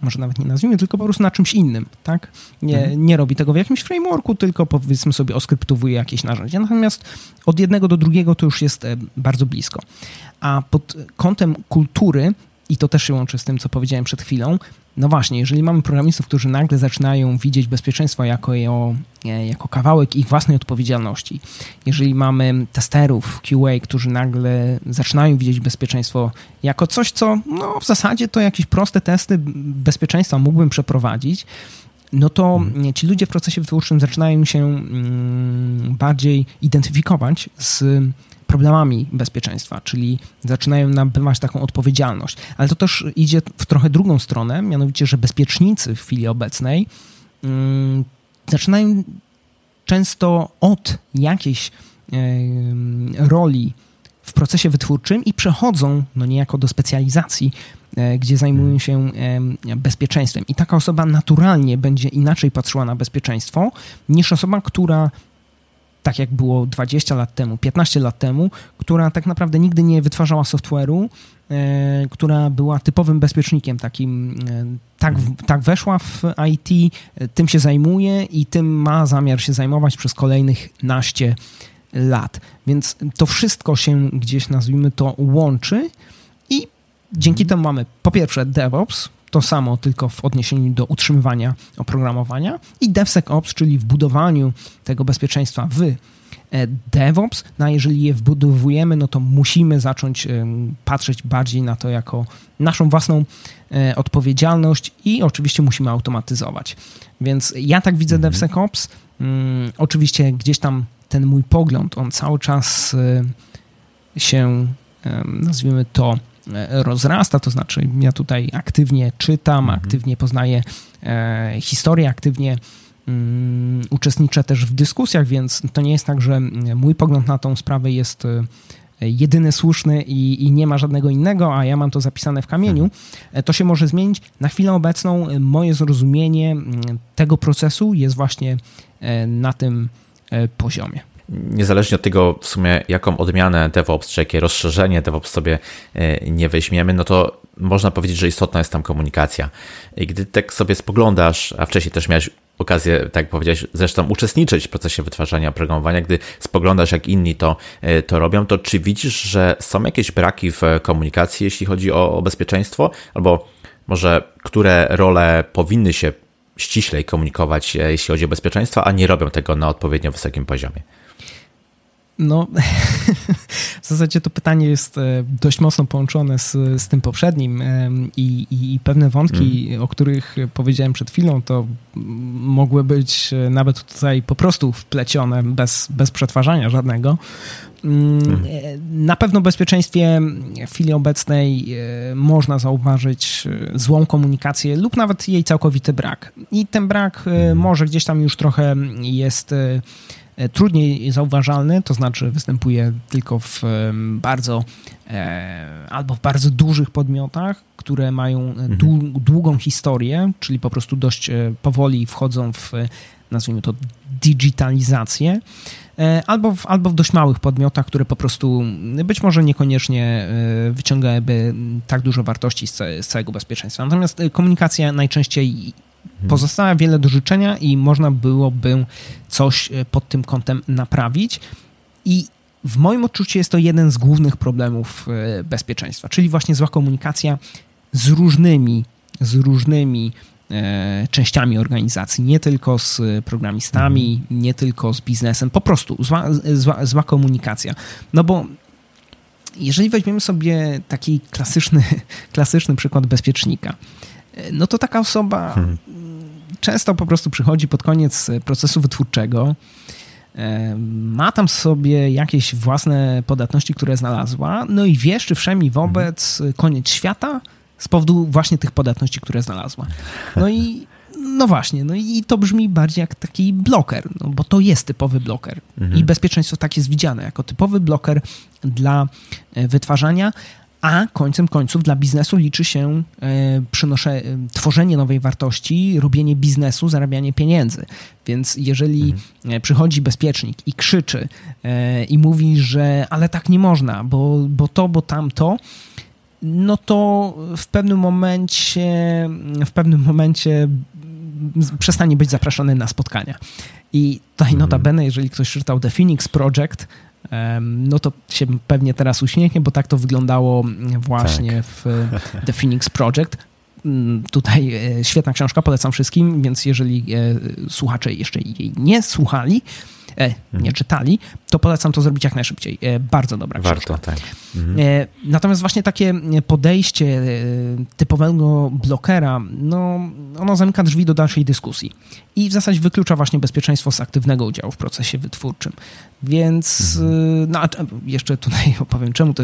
może nawet nie nazwijmy, tylko po prostu na czymś innym, tak? Nie, mhm. nie robi tego w jakimś frameworku, tylko powiedzmy sobie oskryptowuje jakieś narzędzie. Natomiast od jednego do drugiego to już jest e, bardzo blisko. A pod kątem kultury, i to też się łączy z tym, co powiedziałem przed chwilą, no właśnie, jeżeli mamy programistów, którzy nagle zaczynają widzieć bezpieczeństwo jako, e, jako kawałek ich własnej odpowiedzialności, jeżeli mamy testerów QA, którzy nagle zaczynają widzieć bezpieczeństwo jako coś, co no, w zasadzie to jakieś proste testy bezpieczeństwa mógłbym przeprowadzić, no to hmm. ci ludzie w procesie wytwórczym zaczynają się mm, bardziej identyfikować z problemami bezpieczeństwa, czyli zaczynają nabywać taką odpowiedzialność. Ale to też idzie w trochę drugą stronę, mianowicie, że bezpiecznicy w chwili obecnej um, zaczynają często od jakiejś um, roli w procesie wytwórczym i przechodzą no niejako do specjalizacji, e, gdzie zajmują się bezpieczeństwem. I taka osoba naturalnie będzie inaczej patrzyła na bezpieczeństwo niż osoba, która tak jak było 20 lat temu, 15 lat temu, która tak naprawdę nigdy nie wytwarzała software'u, e, która była typowym bezpiecznikiem, takim, e, tak, tak weszła w IT, e, tym się zajmuje i tym ma zamiar się zajmować przez kolejnych naście lat. Więc to wszystko się gdzieś, nazwijmy to, łączy i dzięki temu mamy po pierwsze DevOps, to samo, tylko w odniesieniu do utrzymywania oprogramowania i DevSecOps, czyli w budowaniu tego bezpieczeństwa w e, DevOps, no a jeżeli je wbudowujemy, no to musimy zacząć patrzeć bardziej na to jako naszą własną e, odpowiedzialność i oczywiście musimy automatyzować. Więc ja tak widzę mhm. DevSecOps. Mm, oczywiście gdzieś tam ten mój pogląd, on cały czas e, się, nazwijmy to, rozrasta, to znaczy ja tutaj aktywnie czytam, mhm. aktywnie poznaję historię, aktywnie um, uczestniczę też w dyskusjach, więc to nie jest tak, że mój pogląd na tą sprawę jest jedyny słuszny i, i, nie ma żadnego innego, a ja mam to zapisane w kamieniu, to się może zmienić. Na chwilę obecną moje zrozumienie tego procesu jest właśnie na tym poziomie niezależnie od tego w sumie jaką odmianę DevOps, czy jakie rozszerzenie DevOps sobie e, nie weźmiemy, no to można powiedzieć, że istotna jest tam komunikacja. I gdy tak sobie spoglądasz, a wcześniej też miałeś okazję, tak powiedziałeś, zresztą uczestniczyć w procesie wytwarzania oprogramowania, gdy spoglądasz, jak inni to, e, to robią, to czy widzisz, że są jakieś braki w komunikacji, jeśli chodzi o, o bezpieczeństwo, albo może które role powinny się ściślej komunikować, e, jeśli chodzi o bezpieczeństwo, a nie robią tego na odpowiednio wysokim poziomie? No, w zasadzie to pytanie jest e, dość mocno połączone z, z tym poprzednim i, i, pewne wątki, mm. o których powiedziałem przed chwilą, to mogły być e, nawet tutaj po prostu wplecione bez, bez przetwarzania żadnego. Mm. Na pewno w bezpieczeństwie w chwili obecnej można zauważyć złą komunikację lub nawet jej całkowity brak. I ten brak mm. może gdzieś tam już trochę jest E, trudniej zauważalny, to znaczy występuje tylko w bardzo e, albo w bardzo dużych podmiotach, które mają mhm. długą historię, czyli po prostu dość e, powoli wchodzą w nazwijmy to digitalizację, albo w, albo w dość małych podmiotach, które po prostu być może niekoniecznie wyciągałyby tak dużo wartości z, całego bezpieczeństwa. Natomiast komunikacja najczęściej. Pozostała wiele do życzenia i można byłoby coś e, pod tym kątem naprawić. I w moim odczuciu jest to jeden z głównych problemów e, bezpieczeństwa, czyli właśnie zła komunikacja z różnymi, z różnymi e, częściami organizacji, nie tylko z programistami, nie tylko z biznesem, po prostu zła, zła, zła komunikacja. No bo jeżeli weźmiemy sobie taki klasyczny, klasyczny przykład bezpiecznika, no to taka osoba hmm. często po prostu przychodzi pod koniec procesu wytwórczego, e, ma tam sobie jakieś własne podatności, które znalazła, no i wieszczy wszemi wobec hmm. koniec świata z powodu właśnie tych podatności, które znalazła. No i no właśnie, no i to brzmi bardziej jak taki bloker, no bo to jest typowy bloker. Mhm. I bezpieczeństwo tak jest widziane, jako typowy bloker dla e, wytwarzania, a końcem końców dla biznesu liczy się e, przynosze, e, tworzenie nowej wartości, robienie biznesu, zarabianie pieniędzy. Więc jeżeli mhm. E, przychodzi bezpiecznik i krzyczy i mówi, że ale tak nie można, bo, bo to, bo tamto, no to w pewnym momencie w pewnym momencie przestanie być zapraszany na spotkania. I tutaj mhm. notabene, jeżeli ktoś czytał The Phoenix Project, no to się pewnie teraz uśmiechnie, bo tak to wyglądało właśnie tak. w The Phoenix Project. Mm, tutaj e, świetna książka, polecam wszystkim, więc jeżeli e, słuchacze jeszcze jej nie słuchali, E, nie mhm. czytali, to polecam to zrobić jak najszybciej. E, bardzo dobra książka. Warto, tak. Mhm. E, natomiast właśnie takie podejście typowego blokera, no, ono zamyka drzwi do dalszej dyskusji i w zasadzie wyklucza właśnie bezpieczeństwo z aktywnego udziału w procesie wytwórczym. Więc mhm. no, jeszcze tutaj opowiem, czemu, to,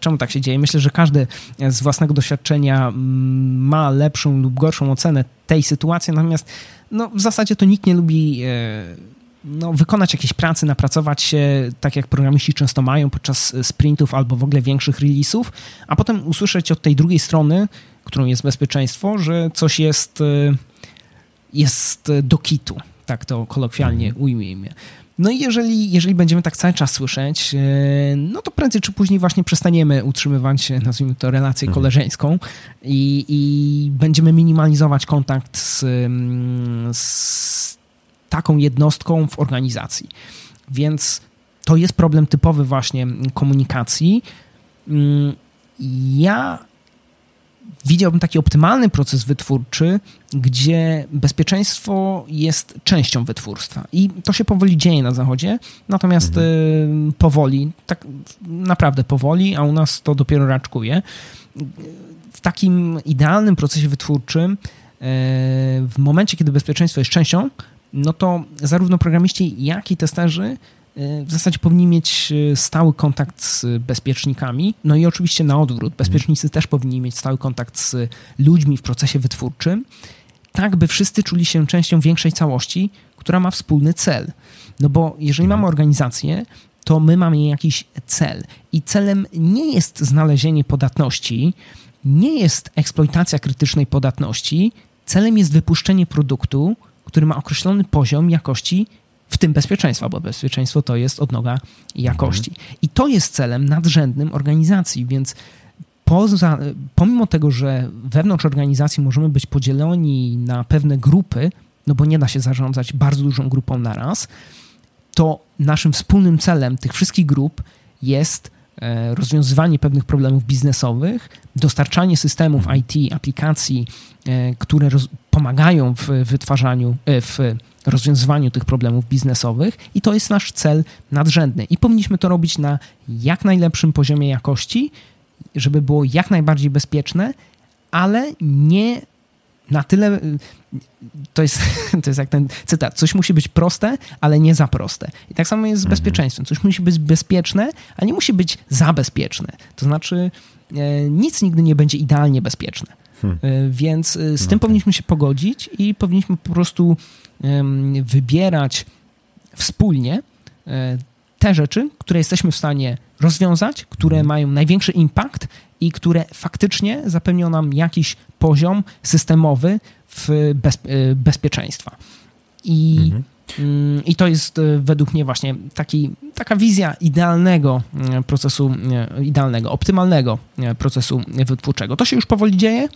czemu tak się dzieje. Myślę, że każdy z własnego doświadczenia ma lepszą lub gorszą ocenę tej sytuacji, natomiast no, w zasadzie to nikt nie lubi no, wykonać jakieś prace, napracować się, tak jak programiści często mają podczas sprintów albo w ogóle większych release'ów, a potem usłyszeć od tej drugiej strony, którą jest bezpieczeństwo, że coś jest, y, jest do kitu, tak to kolokwialnie mhm. ujmijmy. No i jeżeli, jeżeli będziemy tak cały czas słyszeć, y, no to prędzej czy później właśnie przestaniemy utrzymywać, nazwijmy to, relację mhm. koleżeńską i, i będziemy minimalizować kontakt z, mm, z taką jednostką w organizacji. Więc to jest problem typowy właśnie komunikacji. Mm, ja widziałbym taki optymalny proces wytwórczy, gdzie bezpieczeństwo jest częścią wytwórstwa. I to się powoli dzieje na Zachodzie, natomiast mhm. Y, powoli, tak naprawdę powoli, a u nas to dopiero raczkuje. W takim idealnym procesie wytwórczym, y, w momencie, kiedy bezpieczeństwo jest częścią, no to zarówno programiści, jak i testerzy w zasadzie powinni mieć stały kontakt z bezpiecznikami, no i oczywiście na odwrót. Bezpiecznicy też powinni mieć stały kontakt z ludźmi w procesie wytwórczym, tak by wszyscy czuli się częścią większej całości, która ma wspólny cel. No bo jeżeli mamy organizację, to my mamy jakiś cel. I celem nie jest znalezienie podatności, nie jest eksploitacja krytycznej podatności, celem jest wypuszczenie produktu, który ma określony poziom jakości, w tym bezpieczeństwa, bo bezpieczeństwo to jest odnoga jakości. I to jest celem nadrzędnym organizacji, więc poza, pomimo tego, że wewnątrz organizacji możemy być podzieleni na pewne grupy, no bo nie da się zarządzać bardzo dużą grupą naraz, to naszym wspólnym celem tych wszystkich grup jest e, rozwiązywanie pewnych problemów biznesowych, dostarczanie systemów IT, aplikacji, e, które pomagają w wytwarzaniu, e, w rozwiązywaniu tych problemów biznesowych i to jest nasz cel nadrzędny. I powinniśmy to robić na jak najlepszym poziomie jakości, żeby było jak najbardziej bezpieczne, ale nie na tyle. To jest, to jest jak ten cytat. Coś musi być proste, ale nie za proste. I tak samo jest z mhm. bezpieczeństwem. Coś musi być bezpieczne, a nie musi być za bezpieczne. To znaczy, e, nic nigdy nie będzie idealnie bezpieczne. Hmm. E, więc e, z tym no powinniśmy się pogodzić i powinniśmy po prostu wybierać wspólnie te rzeczy, które jesteśmy w stanie rozwiązać, które mhm. mają największy impact i które faktycznie zapewnią nam jakiś poziom systemowy w bez, e, bezpieczeństwa. I, mhm. I to jest e, według mnie właśnie taki, taka wizja idealnego e, procesu, idealnego, optymalnego procesu wytwórczego. To się już powoli dzieje,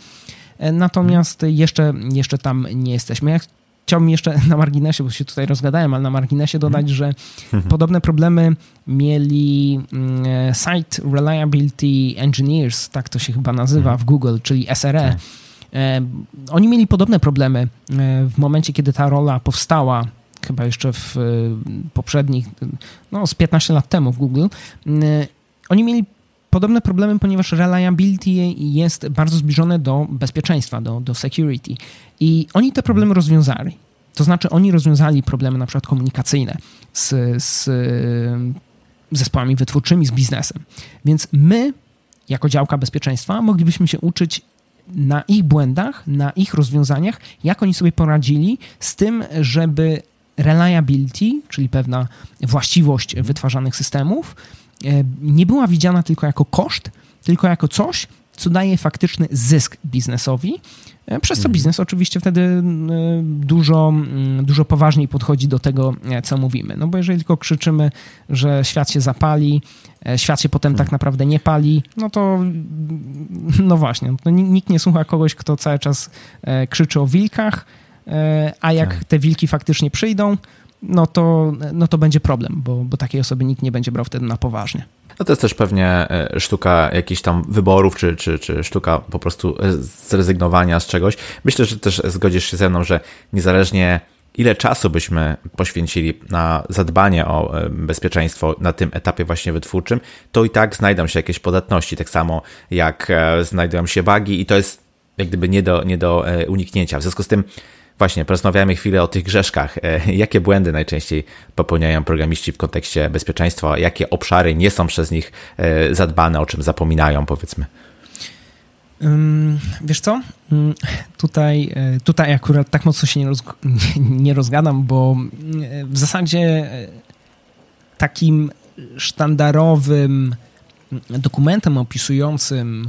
natomiast jeszcze, jeszcze tam nie jesteśmy. Ja chciałbym jeszcze na marginesie, bo się tutaj rozgadałem, ale na marginesie dodać, że mhm. podobne problemy mieli mm, Site Reliability Engineers, tak to się chyba nazywa mhm. w Google, czyli SRE. Tak. E, oni mieli podobne problemy e, w momencie, kiedy ta rola powstała, chyba jeszcze w e, poprzednich, no z 15 lat temu w Google. Oni mieli podobne problemy, ponieważ reliability jest bardzo zbliżone do bezpieczeństwa, do, do security. I oni te problemy rozwiązali. To znaczy, oni rozwiązali problemy na przykład komunikacyjne z, z zespołami wytwórczymi, z biznesem. Więc my, jako działka bezpieczeństwa, moglibyśmy się uczyć na ich błędach, na ich rozwiązaniach, jak oni sobie poradzili z tym, żeby reliability, czyli pewna właściwość wytwarzanych systemów, E, nie była widziana tylko jako koszt, tylko jako coś, co daje faktyczny zysk biznesowi, e, przez co mhm. biznes oczywiście wtedy e, dużo, dużo poważniej podchodzi do tego, co mówimy. No bo jeżeli tylko krzyczymy, że świat się zapali, świat się potem tak mhm. naprawdę nie pali, no to no właśnie, no nikt nie słucha kogoś, kto cały czas krzyczy o wilkach, a jak tak. te wilki faktycznie przyjdą, no to, no to będzie problem, bo, bo takiej osoby nikt nie będzie brał wtedy na poważnie. No to jest też pewnie e, sztuka jakichś tam wyborów, czy, czy, czy sztuka po prostu zrezygnowania z czegoś. Myślę, że też zgodzisz się ze mną, że niezależnie ile czasu byśmy poświęcili na zadbanie o e, bezpieczeństwo na tym etapie właśnie wytwórczym, to i tak znajdą się jakieś podatności, tak samo jak e, znajdują się bugi i to jest jak gdyby nie do, nie do uniknięcia. W związku z tym Właśnie, porozmawiamy chwilę o tych grzeszkach. E, jakie błędy najczęściej popełniają programiści w kontekście bezpieczeństwa? Jakie obszary nie są przez nich e, zadbane, o czym zapominają, powiedzmy? Wiesz co? Tutaj, e, tutaj akurat tak mocno się nie, nie rozgadam, bo w zasadzie takim sztandarowym dokumentem opisującym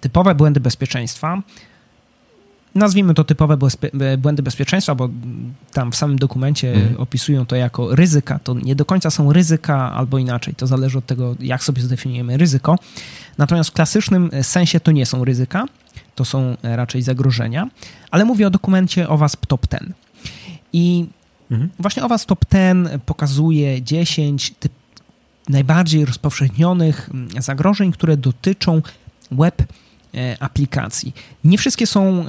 typowe błędy bezpieczeństwa nazwijmy to typowe błędy bezpieczeństwa, bo tam w samym dokumencie mhm. opisują to jako ryzyka. To nie do końca są ryzyka, albo inaczej. To zależy od tego, jak sobie zdefiniujemy ryzyko. Natomiast w klasycznym sensie to nie są ryzyka, to są raczej zagrożenia. Ale mówię o dokumencie OWASP Top 10. I mhm. właśnie OWASP Top 10 pokazuje 10 typ najbardziej rozpowszechnionych zagrożeń, które dotyczą web E, aplikacji. Nie wszystkie są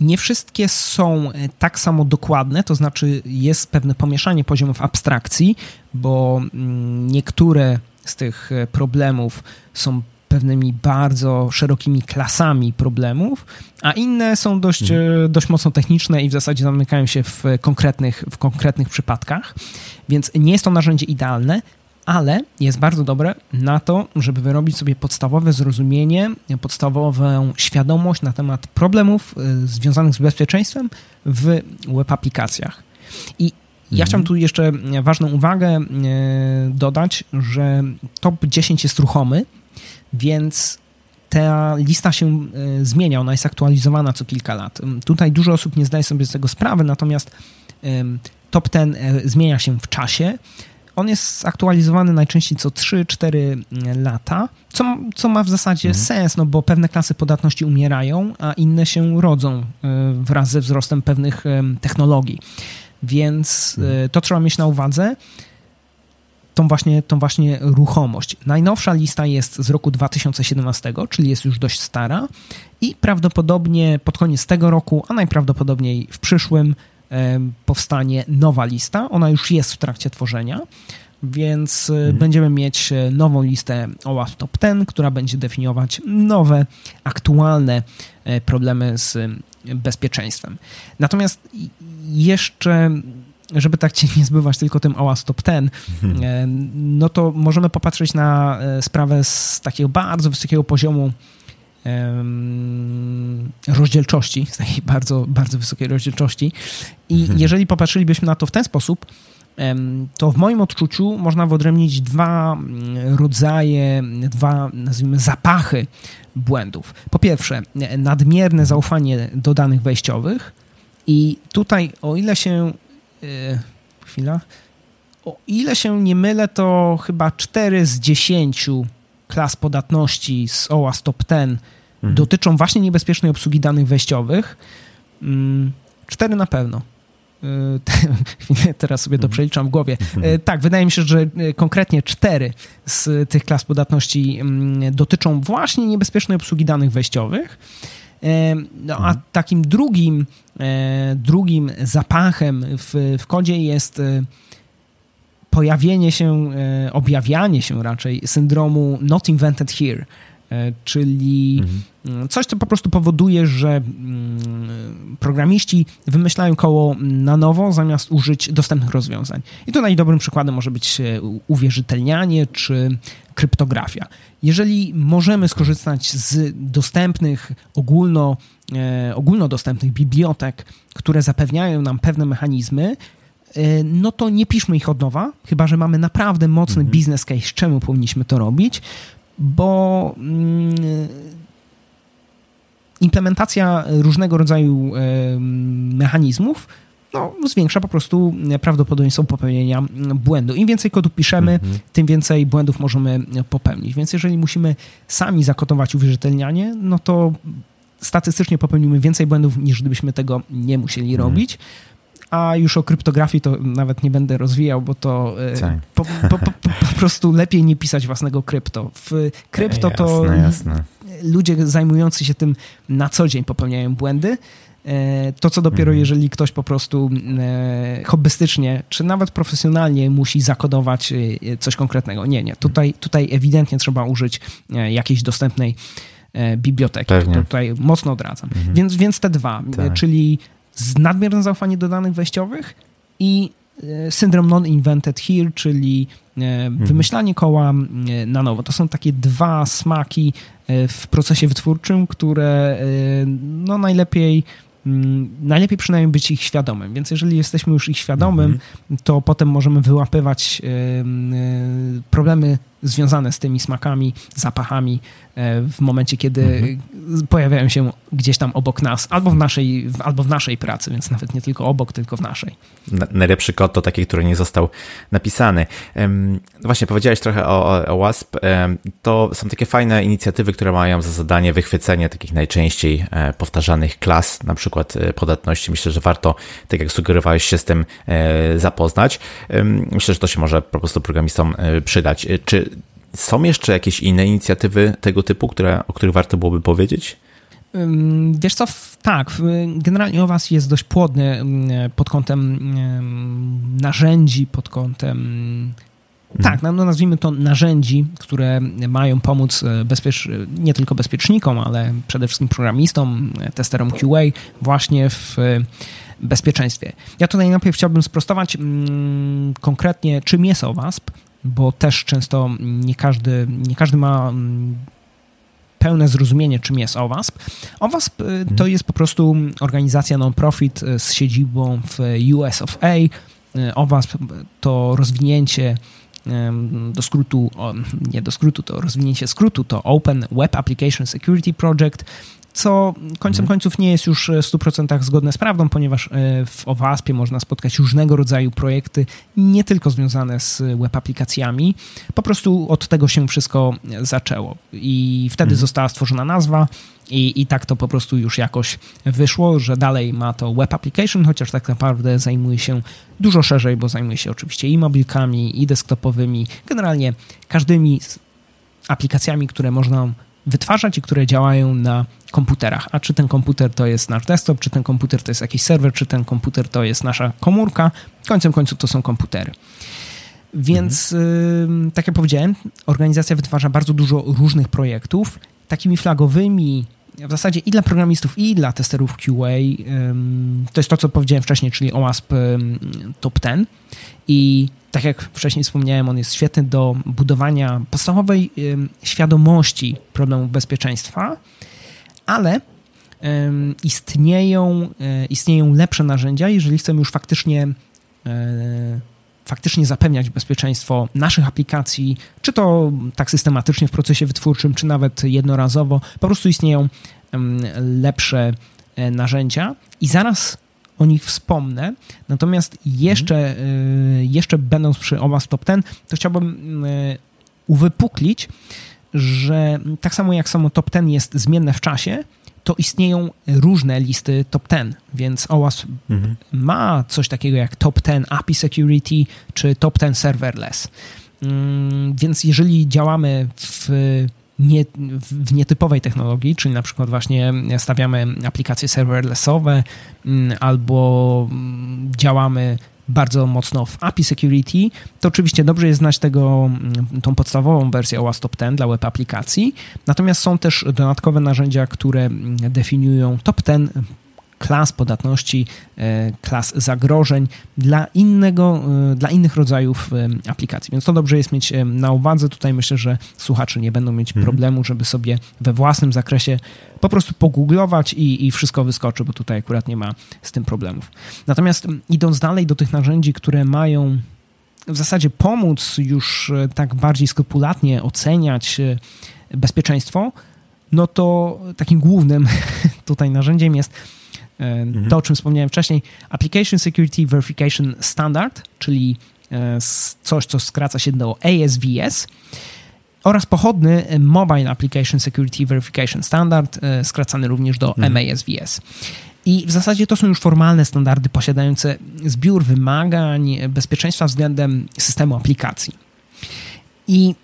nie wszystkie są e, tak samo dokładne, to znaczy jest pewne pomieszanie poziomów abstrakcji, bo mm, niektóre z tych e, problemów są pewnymi bardzo szerokimi klasami problemów, a inne są dość, mhm. dość mocno techniczne i w zasadzie zamykają się w konkretnych, w konkretnych przypadkach. Więc nie jest to narzędzie idealne, ale jest bardzo dobre na to, żeby wyrobić sobie podstawowe zrozumienie, podstawową świadomość na temat problemów y, związanych z bezpieczeństwem w web aplikacjach. I ja mhm. chciałem tu jeszcze ważną uwagę y, dodać, że top 10 jest ruchomy, więc ta lista się y, zmienia, ona jest aktualizowana co kilka lat. Tutaj dużo osób nie zdaje sobie z tego sprawy, natomiast top ten zmienia się w czasie. On jest aktualizowany najczęściej co 3-4 lata, co, co ma w zasadzie mhm. sens, no bo pewne klasy podatności umierają, a inne się rodzą e, wraz ze wzrostem pewnych e, technologii. Więc e, mhm. to trzeba mieć na uwadze. Tą właśnie, tą właśnie ruchomość. Najnowsza lista jest z roku 2017, czyli jest już dość stara i prawdopodobnie pod koniec tego roku, a najprawdopodobniej w przyszłym powstanie nowa lista. Ona już jest w trakcie tworzenia, więc e, mhm. będziemy mieć e, nową listę OWASP Top 10, która będzie definiować nowe, aktualne e, problemy z bezpieczeństwem. Natomiast jeszcze żeby tak cię nie zbywać tylko tym OWASP Top 10, mhm. no to możemy popatrzeć na sprawę z takiego bardzo wysokiego poziomu rozdzielczości, z takiej bardzo, bardzo wysokiej rozdzielczości. I mhm. jeżeli popatrzylibyśmy na to w ten sposób, to w moim odczuciu można wyodrębnić dwa rodzaje, dwa, nazwijmy, zapachy błędów. Po pierwsze, nadmierne zaufanie do danych wejściowych i tutaj, o ile się... Yy, chwila. O ile się nie mylę, to chyba 4 z 10 klas podatności z OWASP Top 10 mhm. dotyczą właśnie niebezpiecznej obsługi danych wejściowych. Mm, cztery na pewno. Y, teraz sobie to mhm. przeliczam w głowie. Mhm. Y, tak, wydaje mi się, że y, konkretnie cztery z tych klas podatności mm, dotyczą właśnie niebezpiecznej obsługi danych wejściowych. No, a takim drugim, drugim zapachem w, w kodzie jest pojawienie się, objawianie się raczej syndromu not invented here czyli mhm. coś, co po prostu powoduje, że mm, programiści wymyślają koło na nowo, zamiast użyć dostępnych rozwiązań. I tutaj dobrym przykładem może być e, uwierzytelnianie czy kryptografia. Jeżeli możemy skorzystać z dostępnych, ogólno, e, ogólnodostępnych bibliotek, które zapewniają nam pewne mechanizmy, no to nie piszmy ich od nowa, chyba że mamy naprawdę mocny mhm. biznes case, czemu powinniśmy to robić bo mm, implementacja różnego rodzaju mechanizmów no, zwiększa po prostu prawdopodobieństwo popełnienia błędu. Im więcej kodu piszemy, mhm. tym więcej błędów możemy popełnić. Więc jeżeli musimy sami zakotować uwierzytelnianie, no to statystycznie popełnimy więcej błędów, niż gdybyśmy tego nie musieli mhm. robić a już o kryptografii to nawet nie będę rozwijał, bo to e, po, po, po, po, prostu lepiej nie pisać własnego krypto. W krypto to jasne, jasne. ludzie zajmujący się tym na co dzień popełniają błędy. E, to, co dopiero mhm. jeżeli ktoś po prostu e, hobbystycznie, czy nawet profesjonalnie musi zakodować coś konkretnego. Nie, nie. Tutaj, tutaj ewidentnie trzeba użyć jakiejś dostępnej biblioteki. Pewnie. Tutaj mocno odradzam. Mhm. Więc, więc te dwa, tak. czyli z nadmierne zaufanie do danych wejściowych i e, syndrom non-invented here, czyli e, mhm. wymyślanie koła e, na nowo. To są takie dwa smaki w procesie wytwórczym, które no najlepiej najlepiej przynajmniej być ich świadomym. Więc jeżeli jesteśmy już ich świadomym, mhm. to potem możemy wyłapywać problemy związane z tymi smakami, zapachami w momencie, kiedy mhm. pojawiają się gdzieś tam obok nas, albo w, naszej, albo w naszej pracy, więc nawet nie tylko obok, tylko w naszej. Najlepszy kod to taki, który nie został napisany. Właśnie powiedziałeś trochę o, o WASP. To są takie fajne inicjatywy, które mają za zadanie wychwycenie takich najczęściej e, powtarzanych klas, na przykład e, podatności. Myślę, że warto, tak jak sugerowałeś, się z tym zapoznać. Myślę, że to się może po prostu programistom przydać. Czy są jeszcze jakieś inne inicjatywy tego typu, które, o których warto byłoby powiedzieć? Wiesz co, tak, generalnie OWAS jest dość płodny pod kątem narzędzi, pod kątem Tak, no, no nazwijmy to narzędzi, które mają pomóc bezpiecz... nie tylko bezpiecznikom, ale przede wszystkim programistom, testerom QA właśnie w bezpieczeństwie. Ja tutaj najpierw chciałbym sprostować mm, konkretnie, czym jest OWASP, bo też często nie każdy, nie każdy ma mm, pełne zrozumienie, czym jest OWASP. OWASP y, to mhm. jest po prostu organizacja non-profit y, z siedzibą w US of A. Y, OWASP to rozwinięcie do skrótu, nie do skrótu, to rozwinięcie skrótu to Open Web Application Security Project co końcem mhm. końców nie jest już w 100% zgodne z prawdą, ponieważ e, w OWASP-ie można spotkać różnego rodzaju projekty, nie tylko związane z web aplikacjami. Po prostu od tego się wszystko zaczęło i wtedy mhm. została stworzona nazwa i, i tak to po prostu już jakoś wyszło, że dalej ma to web application, chociaż tak naprawdę zajmuje się dużo szerzej, bo zajmuje się oczywiście i mobilkami, i desktopowymi, generalnie każdymi aplikacjami, które można wytwarzać i które działają na komputerach. A czy ten komputer to jest nasz desktop, czy ten komputer to jest jakiś serwer, czy ten komputer to jest nasza komórka, końcem końców to są komputery. Więc, mhm. tak jak powiedziałem, organizacja wytwarza bardzo dużo różnych projektów. Takimi flagowymi, w zasadzie i dla programistów, i dla testerów QA, to jest to, co powiedziałem wcześniej, czyli OWASP Top 10. I tak jak wcześniej wspomniałem, on jest świetny do budowania podstawowej świadomości problemów bezpieczeństwa, ale istnieją, e, istnieją lepsze narzędzia, jeżeli chcemy już faktycznie e, faktycznie zapewniać bezpieczeństwo naszych aplikacji, czy to tak systematycznie w procesie wytwórczym, czy nawet jednorazowo, po prostu istnieją lepsze e, narzędzia i zaraz o nich wspomnę. Natomiast jeszcze, mhm. jeszcze będąc przy OWASP Top 10, to chciałbym uwypuklić, że tak samo jak samo Top 10 jest zmienne w czasie, to istnieją różne listy top 10, więc OWASP mhm. ma coś takiego jak top 10 API Security czy top 10 Serverless. Mm, więc jeżeli działamy w nie, w nietypowej technologii, czyli na przykład właśnie stawiamy aplikacje serverlessowe mm, albo mm, działamy bardzo mocno w API Security, to oczywiście dobrze jest znać tego, mm, tą podstawową wersję OWASP Top 10 dla web aplikacji. Natomiast są też dodatkowe narzędzia, które definiują top 10 klas podatności, e, klas zagrożeń dla, innego, e, dla innych rodzajów e, aplikacji. Więc to dobrze jest mieć na uwadze. Tutaj myślę, że słuchacze nie będą mieć mhm. problemu, żeby sobie we własnym zakresie po prostu pogooglować i, i wszystko wyskoczy, bo tutaj akurat nie ma z tym problemów. Natomiast idąc dalej do tych narzędzi, które mają w zasadzie pomóc już tak bardziej skrupulatnie oceniać bezpieczeństwo, no to takim głównym tutaj narzędziem jest Mhm. To, o czym wspomniałem wcześniej, Application Security Verification Standard, czyli e, coś, co skraca się do ASVS oraz pochodny Mobile Application Security Verification Standard, e, skracany również do mhm. MASVS. I w zasadzie to są już formalne standardy posiadające zbiór wymagań bezpieczeństwa względem systemu aplikacji. I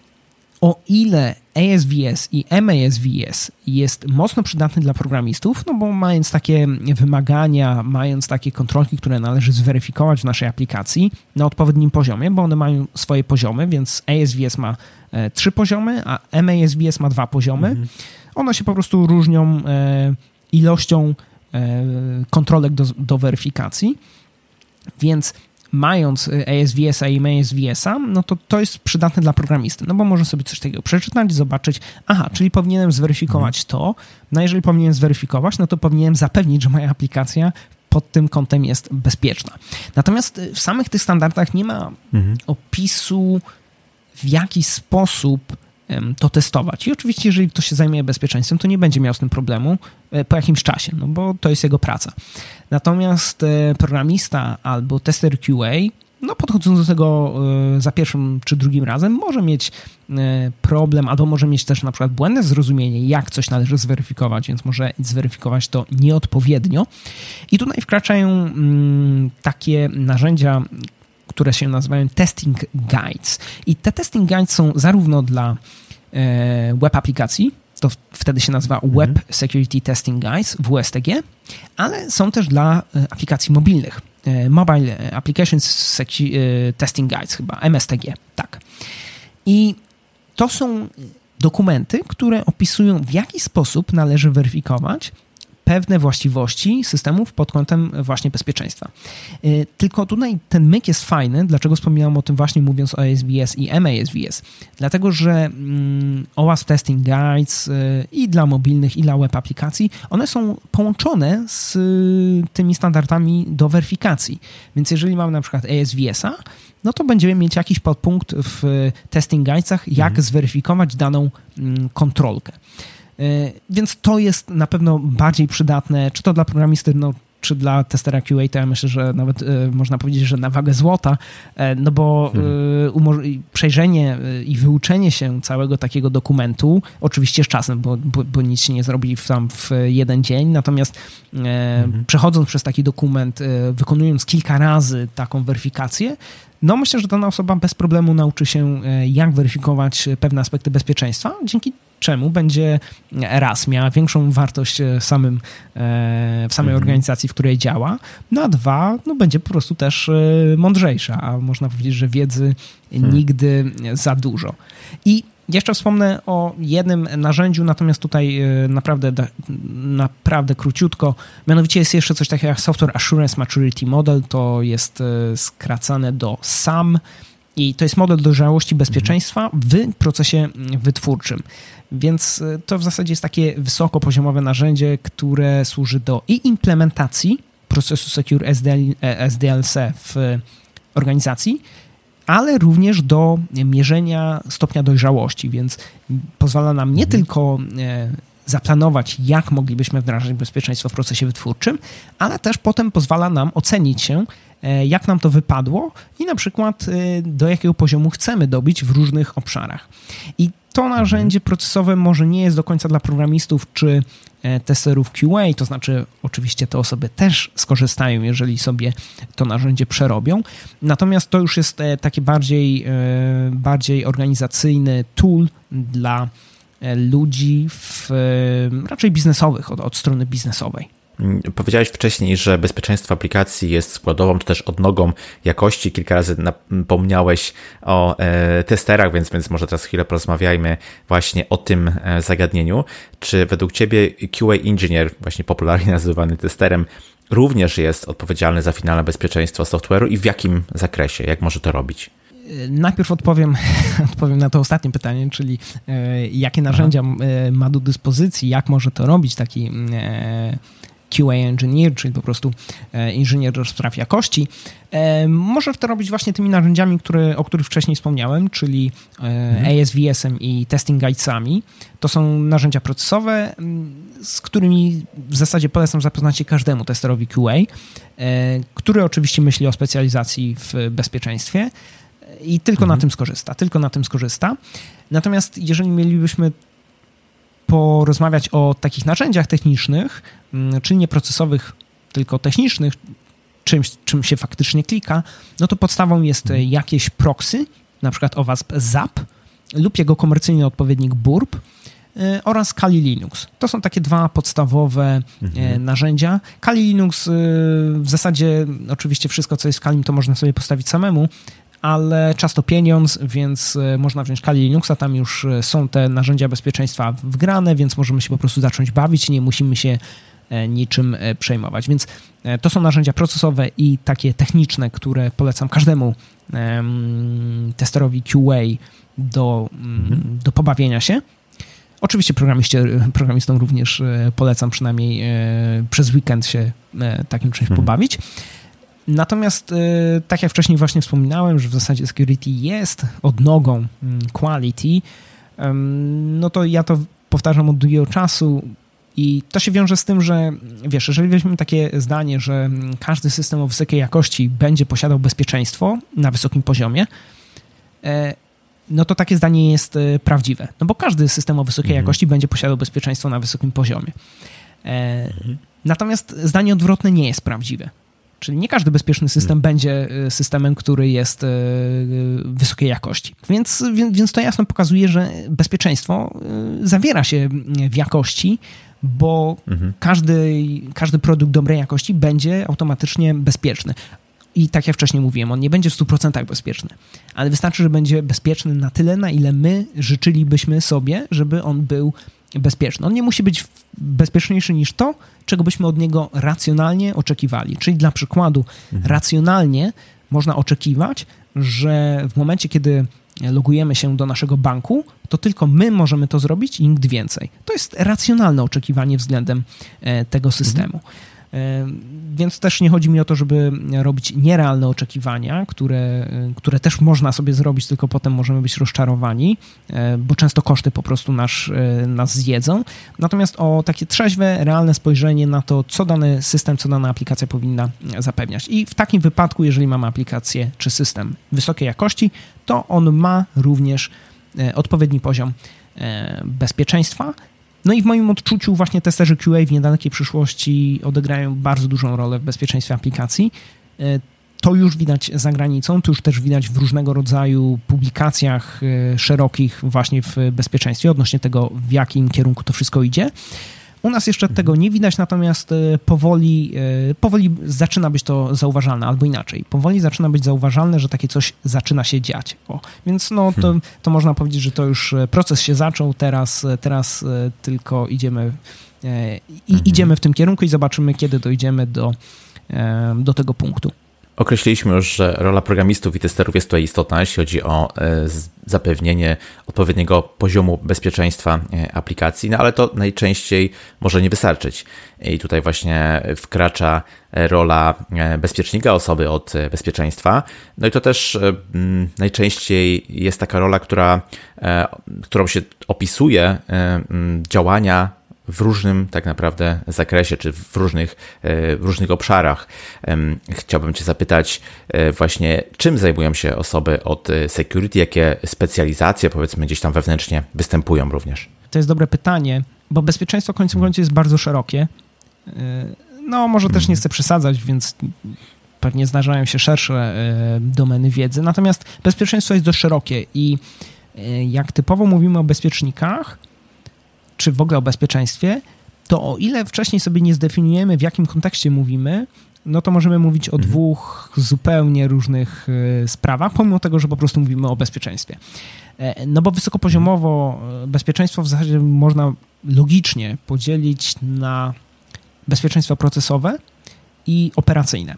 o ile ASVS i MASVS jest mocno przydatny dla programistów, no bo mając takie wymagania, mając takie kontrolki, które należy zweryfikować w naszej aplikacji na odpowiednim poziomie, bo one mają swoje poziomy, więc ASVS ma e, trzy poziomy, a MASVS ma dwa poziomy. Mhm. One się po prostu różnią e, ilością e, kontrolek do, do weryfikacji. Więc mając y, ASVS-a i MASVS-a, no to to jest przydatne dla programisty, no bo może sobie coś takiego przeczytać, zobaczyć, aha, czyli powinienem zweryfikować mhm. to, no jeżeli powinienem zweryfikować, no to powinienem zapewnić, że moja aplikacja pod tym kątem jest bezpieczna. Natomiast y, w samych tych standardach nie ma mhm. opisu, w jaki sposób to testować. I oczywiście, jeżeli ktoś się zajmuje bezpieczeństwem, to nie będzie miał z tym problemu e, po jakimś czasie, no bo to jest jego praca. Natomiast e, programista albo tester QA, no podchodząc do tego e, za pierwszym czy drugim razem, może mieć problem, albo może mieć też na przykład błędne zrozumienie, jak coś należy zweryfikować, więc może zweryfikować to nieodpowiednio. I tutaj wkraczają mm, takie narzędzia, które się nazywają Testing Guides. I te Testing Guides są zarówno dla e, web aplikacji, to wtedy się nazywa mhm. Web Security Testing Guides, WSTG, ale są też dla e, aplikacji mobilnych. Mobile Applications Testing Guides chyba, MSTG, tak. I to są dokumenty, które opisują w jaki sposób należy weryfikować pewne właściwości systemów pod kątem właśnie bezpieczeństwa. Y, tylko tutaj ten myk jest fajny, dlaczego wspominałem o tym właśnie mówiąc o ASVS i MASVS? Dlatego, że mm, OWASP Testing Guides y, i dla mobilnych, i dla web aplikacji, one są połączone z tymi standardami do weryfikacji. Więc jeżeli mamy na przykład ASVS-a, no to będziemy mieć jakiś podpunkt w testing guidesach, jak mhm. zweryfikować daną mm, kontrolkę. E, więc to jest na pewno bardziej przydatne, czy to dla programisty, no, czy dla testera QA, to ja myślę, że nawet y, można powiedzieć, że na wagę złota, y, no bo y, przejrzenie i wyuczenie się całego takiego dokumentu, oczywiście z czasem, bo, bo, bo nic się nie zrobi w, tam w jeden dzień, natomiast mhm. przechodząc przez taki dokument, wykonując kilka razy taką weryfikację, no myślę, że dana osoba bez problemu nauczy się, jak weryfikować pewne aspekty bezpieczeństwa, dzięki czemu będzie raz miała większą wartość e, samym, e, w samej mhm. organizacji, w której działa, no a dwa, no będzie po prostu też e, mądrzejsza, a można powiedzieć, że wiedzy hmm. nigdy za dużo. I jeszcze wspomnę o jednym narzędziu, natomiast tutaj naprawdę, naprawdę króciutko. Mianowicie jest jeszcze coś takiego jak Software Assurance Maturity Model. To jest skracane do SAM i to jest model dojrzałości bezpieczeństwa w procesie wytwórczym. Więc e, to w zasadzie jest takie wysokopoziomowe narzędzie, które służy do i implementacji procesu Secure SDL, e, SDLC w organizacji, ale również do mierzenia stopnia dojrzałości, więc pozwala nam nie mhm. tylko e, zaplanować, jak moglibyśmy wdrażać bezpieczeństwo w procesie wytwórczym, ale też potem pozwala nam ocenić się, jak nam to wypadło i na przykład do jakiego poziomu chcemy dobić w różnych obszarach. I to narzędzie procesowe może nie jest do końca dla programistów czy e, testerów QA, to znaczy oczywiście te osoby też skorzystają, jeżeli sobie to narzędzie przerobią. Natomiast to już jest e, taki bardziej, e, bardziej organizacyjny tool dla ludzi w, raczej biznesowych, od, od strony biznesowej. Powiedziałeś wcześniej, że bezpieczeństwo aplikacji jest składową czy też odnogą jakości. Kilka razy napomniałeś o e, testerach, więc, więc może teraz chwilę porozmawiajmy właśnie o tym e, zagadnieniu. Czy według Ciebie QA Engineer, właśnie popularnie nazywany testerem, również jest odpowiedzialny za finalne bezpieczeństwo software'u i w jakim zakresie? Jak może to robić? Najpierw odpowiem, odpowiem na to ostatnie pytanie, czyli e, jakie narzędzia ma do dyspozycji, jak może to robić taki QA engineer, czyli po prostu e, inżynier do spraw jakości, e, może to robić właśnie tymi narzędziami, które, o których wcześniej wspomniałem, czyli e, mhm. ASVS-em i testing guidesami. To są narzędzia procesowe, z którymi w zasadzie polecam zapoznać się każdemu testerowi QA, który oczywiście myśli o specjalizacji w bezpieczeństwie i tylko mhm. na tym skorzysta, tylko na tym skorzysta. Natomiast jeżeli mielibyśmy porozmawiać o takich narzędziach technicznych, mm, czyli nie procesowych, tylko technicznych, czymś, czym się faktycznie klika, no to podstawą jest jakieś proxy, na przykład OWASP ZAP lub jego komercyjny odpowiednik BURB y, oraz Kali Linux. To są takie dwa podstawowe y, mhm. narzędzia. Kali Linux w zasadzie oczywiście wszystko, co jest w Kali, to można sobie postawić samemu, ale czas to pieniądz, więc e, można wziąć Kali Linuxa, tam już e, są te narzędzia bezpieczeństwa wgrane, więc możemy się po prostu zacząć bawić, nie musimy się e, niczym przejmować. Więc to są narzędzia procesowe i takie techniczne, które polecam każdemu testerowi QA do, mm, mhm. do pobawienia się. Oczywiście programistom również polecam przynajmniej przez weekend się takim czymś mhm. pobawić. Natomiast, tak jak wcześniej właśnie wspominałem, że w zasadzie security jest odnogą mm, quality, no to ja to powtarzam od długiego czasu i to się wiąże z tym, że wiesz, jeżeli weźmiemy takie zdanie, że każdy system o wysokiej jakości będzie posiadał bezpieczeństwo na wysokim poziomie, e, no to takie zdanie jest e, prawdziwe. No bo każdy system o wysokiej mhm. jakości będzie posiadał bezpieczeństwo na wysokim poziomie. E, mhm. Natomiast zdanie odwrotne nie jest prawdziwe. Czyli nie każdy bezpieczny system hmm. będzie systemem, który jest wysokiej jakości. Więc, więc to jasno pokazuje, że bezpieczeństwo zawiera się w jakości, bo mhm. każdy, każdy produkt dobrej jakości będzie automatycznie bezpieczny. I tak jak wcześniej mówiłem, on nie będzie w 100% bezpieczny, ale wystarczy, że będzie bezpieczny na tyle, na ile my życzylibyśmy sobie, żeby on był bezpieczny. On nie musi być bezpieczniejszy niż to, czego byśmy od niego racjonalnie oczekiwali. Czyli dla przykładu, mhm. racjonalnie można oczekiwać, że w momencie, kiedy logujemy się do naszego banku, to tylko my możemy to zrobić i nikt więcej. To jest racjonalne oczekiwanie względem e, tego systemu. Mhm. Więc też nie chodzi mi o to, żeby robić nierealne oczekiwania, które, które też można sobie zrobić, tylko potem możemy być rozczarowani, e, bo często koszty po prostu nas, e, nas zjedzą. Natomiast o takie trzeźwe, realne spojrzenie na to, co dany system, co dana aplikacja powinna zapewniać. I w takim wypadku, jeżeli mamy aplikację czy system wysokiej jakości, to on ma również odpowiedni poziom bezpieczeństwa, no i w moim odczuciu właśnie testerzy QA w niedalekiej przyszłości odegrają bardzo dużą rolę w bezpieczeństwie aplikacji. E, to już widać za granicą, to już też widać w różnego rodzaju publikacjach e, szerokich właśnie w bezpieczeństwie odnośnie tego, w jakim kierunku to wszystko idzie. U nas jeszcze tego nie widać, natomiast e, powoli, e, powoli zaczyna być to zauważalne, albo inaczej. Powoli zaczyna być zauważalne, że takie coś zaczyna się dziać. O, więc no, to, hmm. to można powiedzieć, że to już e, proces się zaczął, teraz, teraz tylko idziemy, i, mhm. idziemy w tym kierunku i zobaczymy, kiedy dojdziemy do, do tego punktu. Określiliśmy już, że rola programistów i testerów jest tutaj istotna, jeśli chodzi o e, zapewnienie odpowiedniego poziomu bezpieczeństwa e, aplikacji, no ale to najczęściej może nie wystarczyć. I tutaj właśnie wkracza rola e, bezpiecznika, osoby od bezpieczeństwa. No i to też najczęściej jest taka rola, która, którą się opisuje działania w różnym tak naprawdę zakresie, czy w różnych, e, w różnych obszarach. Chciałbym Cię zapytać e, właśnie, czym zajmują się osoby od e, security, jakie specjalizacje powiedzmy gdzieś tam wewnętrznie występują również? To jest dobre pytanie, bo bezpieczeństwo końcem końców jest bardzo szerokie. No, może też nie chcę przesadzać, więc pewnie zdarzają się szersze domeny wiedzy. Natomiast bezpieczeństwo jest dość szerokie i jak typowo mówimy o bezpiecznikach, czy w ogóle o bezpieczeństwie, to o ile wcześniej sobie nie zdefiniujemy, w jakim kontekście mówimy, no to możemy mówić o mhm. dwóch zupełnie różnych e, sprawach, pomimo tego, że po prostu mówimy o bezpieczeństwie. E, no bo wysokopoziomowo e, bezpieczeństwo w zasadzie można logicznie podzielić na bezpieczeństwo procesowe i operacyjne.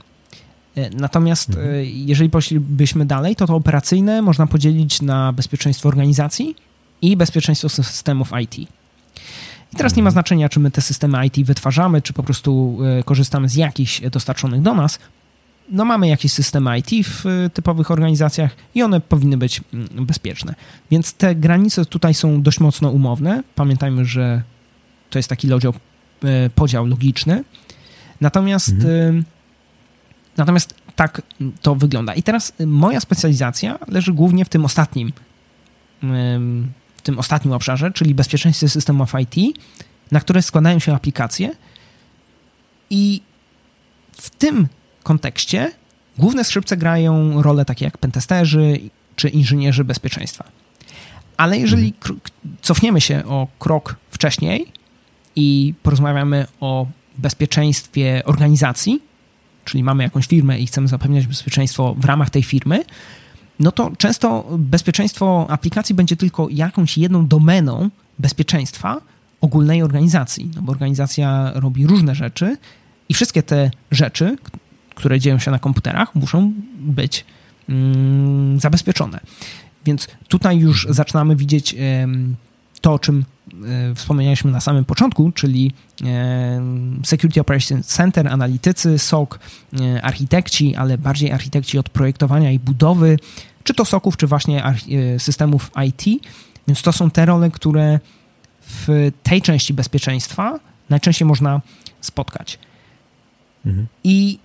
Natomiast mhm. jeżeli poszlibyśmy dalej, to to operacyjne można podzielić na bezpieczeństwo organizacji i bezpieczeństwo systemów IT. I teraz nie ma znaczenia, czy my te systemy IT wytwarzamy, czy po prostu e, korzystamy z jakichś dostarczonych do nas. No mamy jakieś systemy IT w e, typowych organizacjach i one powinny być mm, bezpieczne. Więc te granice tutaj są dość mocno umowne. Pamiętajmy, że to jest taki lodział, e, podział logiczny. Natomiast, mhm. natomiast tak to wygląda. I teraz moja specjalizacja leży głównie w tym ostatnim tym ostatnim obszarze, czyli bezpieczeństwie systemów IT, na które składają się aplikacje. I w tym kontekście główne skrzypce grają role takie jak pentesterzy czy inżynierzy bezpieczeństwa. Ale jeżeli mhm. cofniemy się o krok wcześniej i porozmawiamy o bezpieczeństwie organizacji, czyli mamy jakąś firmę i chcemy zapewniać bezpieczeństwo w ramach tej firmy, no to często bezpieczeństwo aplikacji będzie tylko jakąś jedną domeną bezpieczeństwa ogólnej organizacji, no bo organizacja robi różne rzeczy i wszystkie te rzeczy, które dzieją się na komputerach, muszą być mm, zabezpieczone. Więc tutaj już zaczynamy widzieć to, o czym e, wspomnieliśmy na samym początku, czyli Security Operations Center, analitycy, SOC, e, architekci, ale bardziej architekci od projektowania i budowy, czy to SOCów, czy właśnie e, systemów IT. Więc to są te role, które w tej części bezpieczeństwa najczęściej można spotkać. Mhm. I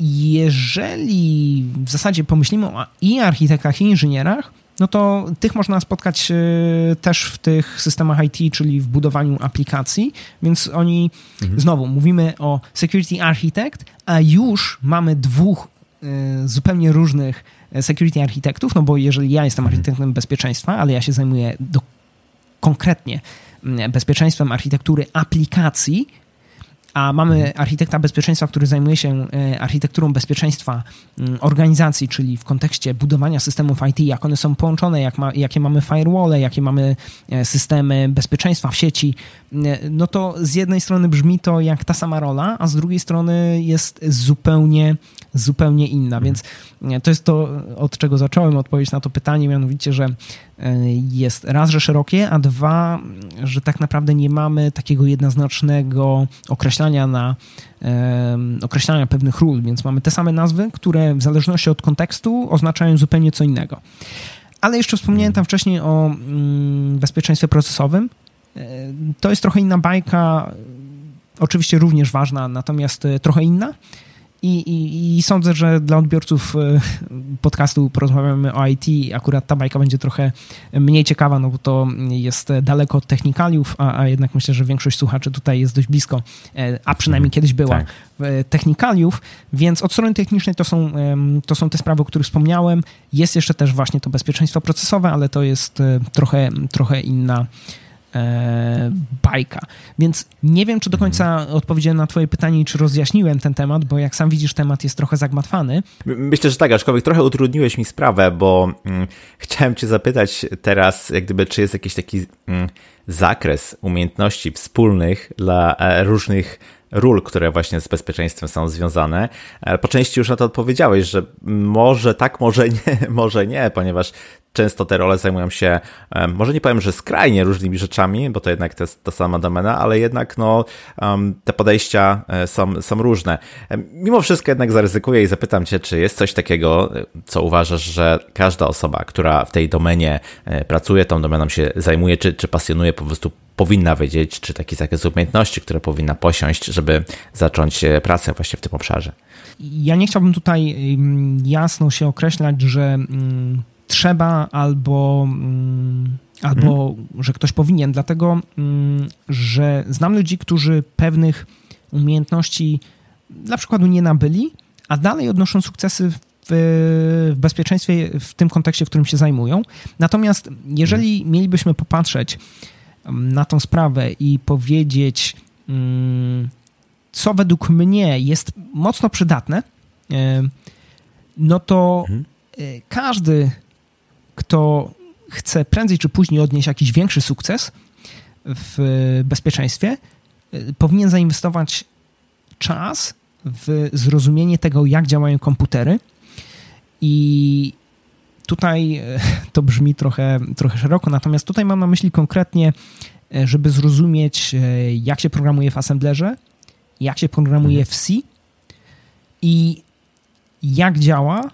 jeżeli w zasadzie pomyślimy o i architektach, i inżynierach, no to tych można spotkać e, też w tych systemach IT, czyli w budowaniu aplikacji, więc oni, mhm. znowu, mówimy o security architect, a już mamy dwóch e, zupełnie różnych e, security architektów, no bo jeżeli ja jestem mhm. architektem bezpieczeństwa, ale ja się zajmuję do konkretnie bezpieczeństwem architektury aplikacji, a mamy architekta bezpieczeństwa, który zajmuje się e, architekturą bezpieczeństwa mm, organizacji, czyli w kontekście budowania systemów IT, jak one są połączone, jak ma, jakie mamy firewall, jakie mamy e, systemy bezpieczeństwa w sieci, e, no to z jednej strony brzmi to jak ta sama rola, a z drugiej strony jest zupełnie, zupełnie inna. Więc to jest to, od czego zacząłem odpowiedź na to pytanie, mianowicie, że jest raz, że szerokie, a dwa, że tak naprawdę nie mamy takiego jednoznacznego określania na określania pewnych ról, więc mamy te same nazwy, które w zależności od kontekstu oznaczają zupełnie co innego. Ale jeszcze wspomniałem tam wcześniej o mm, bezpieczeństwie procesowym. E, to jest trochę inna bajka, oczywiście również ważna, natomiast e, trochę inna. I, i, I, sądzę, że dla odbiorców e, podcastu porozmawiamy o IT. Akurat ta bajka będzie trochę mniej ciekawa, no bo to jest daleko od technikaliów, a, a jednak myślę, że większość słuchaczy tutaj jest dość blisko, e, a przynajmniej kiedyś była tak. technikaliów. Więc od strony technicznej to są, to są te sprawy, o których wspomniałem. Jest jeszcze też właśnie to bezpieczeństwo procesowe, ale to jest e, trochę, trochę inna e, bajka. Więc nie wiem, czy do końca odpowiedziałem na Twoje pytanie i czy rozjaśniłem ten temat, bo jak sam widzisz, temat jest trochę zagmatwany. Myślę, że tak, aczkolwiek trochę utrudniłeś mi sprawę, bo mm, chciałem Cię zapytać teraz, jak gdyby, czy jest jakiś taki mm, zakres umiejętności wspólnych dla e, różnych ról, które właśnie z bezpieczeństwem są związane. E, po części już na to odpowiedziałeś, że może tak, może nie, może nie, ponieważ często te role zajmują się, e, może nie powiem, że skrajnie różnymi rzeczami, bo to jednak to jest ta sama domena, ale jednak no, te podejścia e, są, są różne. Mimo wszystko jednak zaryzykuję i zapytam Cię, czy jest coś takiego, co uważasz, że każda osoba, która w tej domenie pracuje, tą domeną się zajmuje, czy, czy pasjonuje, po prostu powinna wiedzieć, czy taki zakres umiejętności, które powinna posiąść, żeby zacząć e, pracę właśnie w tym obszarze. Ja nie chciałbym tutaj jasno się określać, że mm, trzeba albo, mm, albo hmm. że ktoś powinien, dlatego mm, że znam ludzi, którzy pewnych umiejętności dla przykładu nie nabyli, a dalej odnoszą sukcesy w, bezpieczeństwie w tym kontekście, w którym się zajmują. Natomiast jeżeli mielibyśmy popatrzeć na tą sprawę i powiedzieć, mm, co według mnie jest mocno przydatne, e, no to mhm. E, każdy, kto chce prędzej czy później odnieść jakiś większy sukces w bezpieczeństwie, e, powinien zainwestować czas w zrozumienie tego, jak działają komputery i Tutaj e, to brzmi trochę, trochę szeroko, natomiast tutaj mam na myśli konkretnie, e, żeby zrozumieć, jak się programuje w assemblerze, jak się programuje w C i jak działa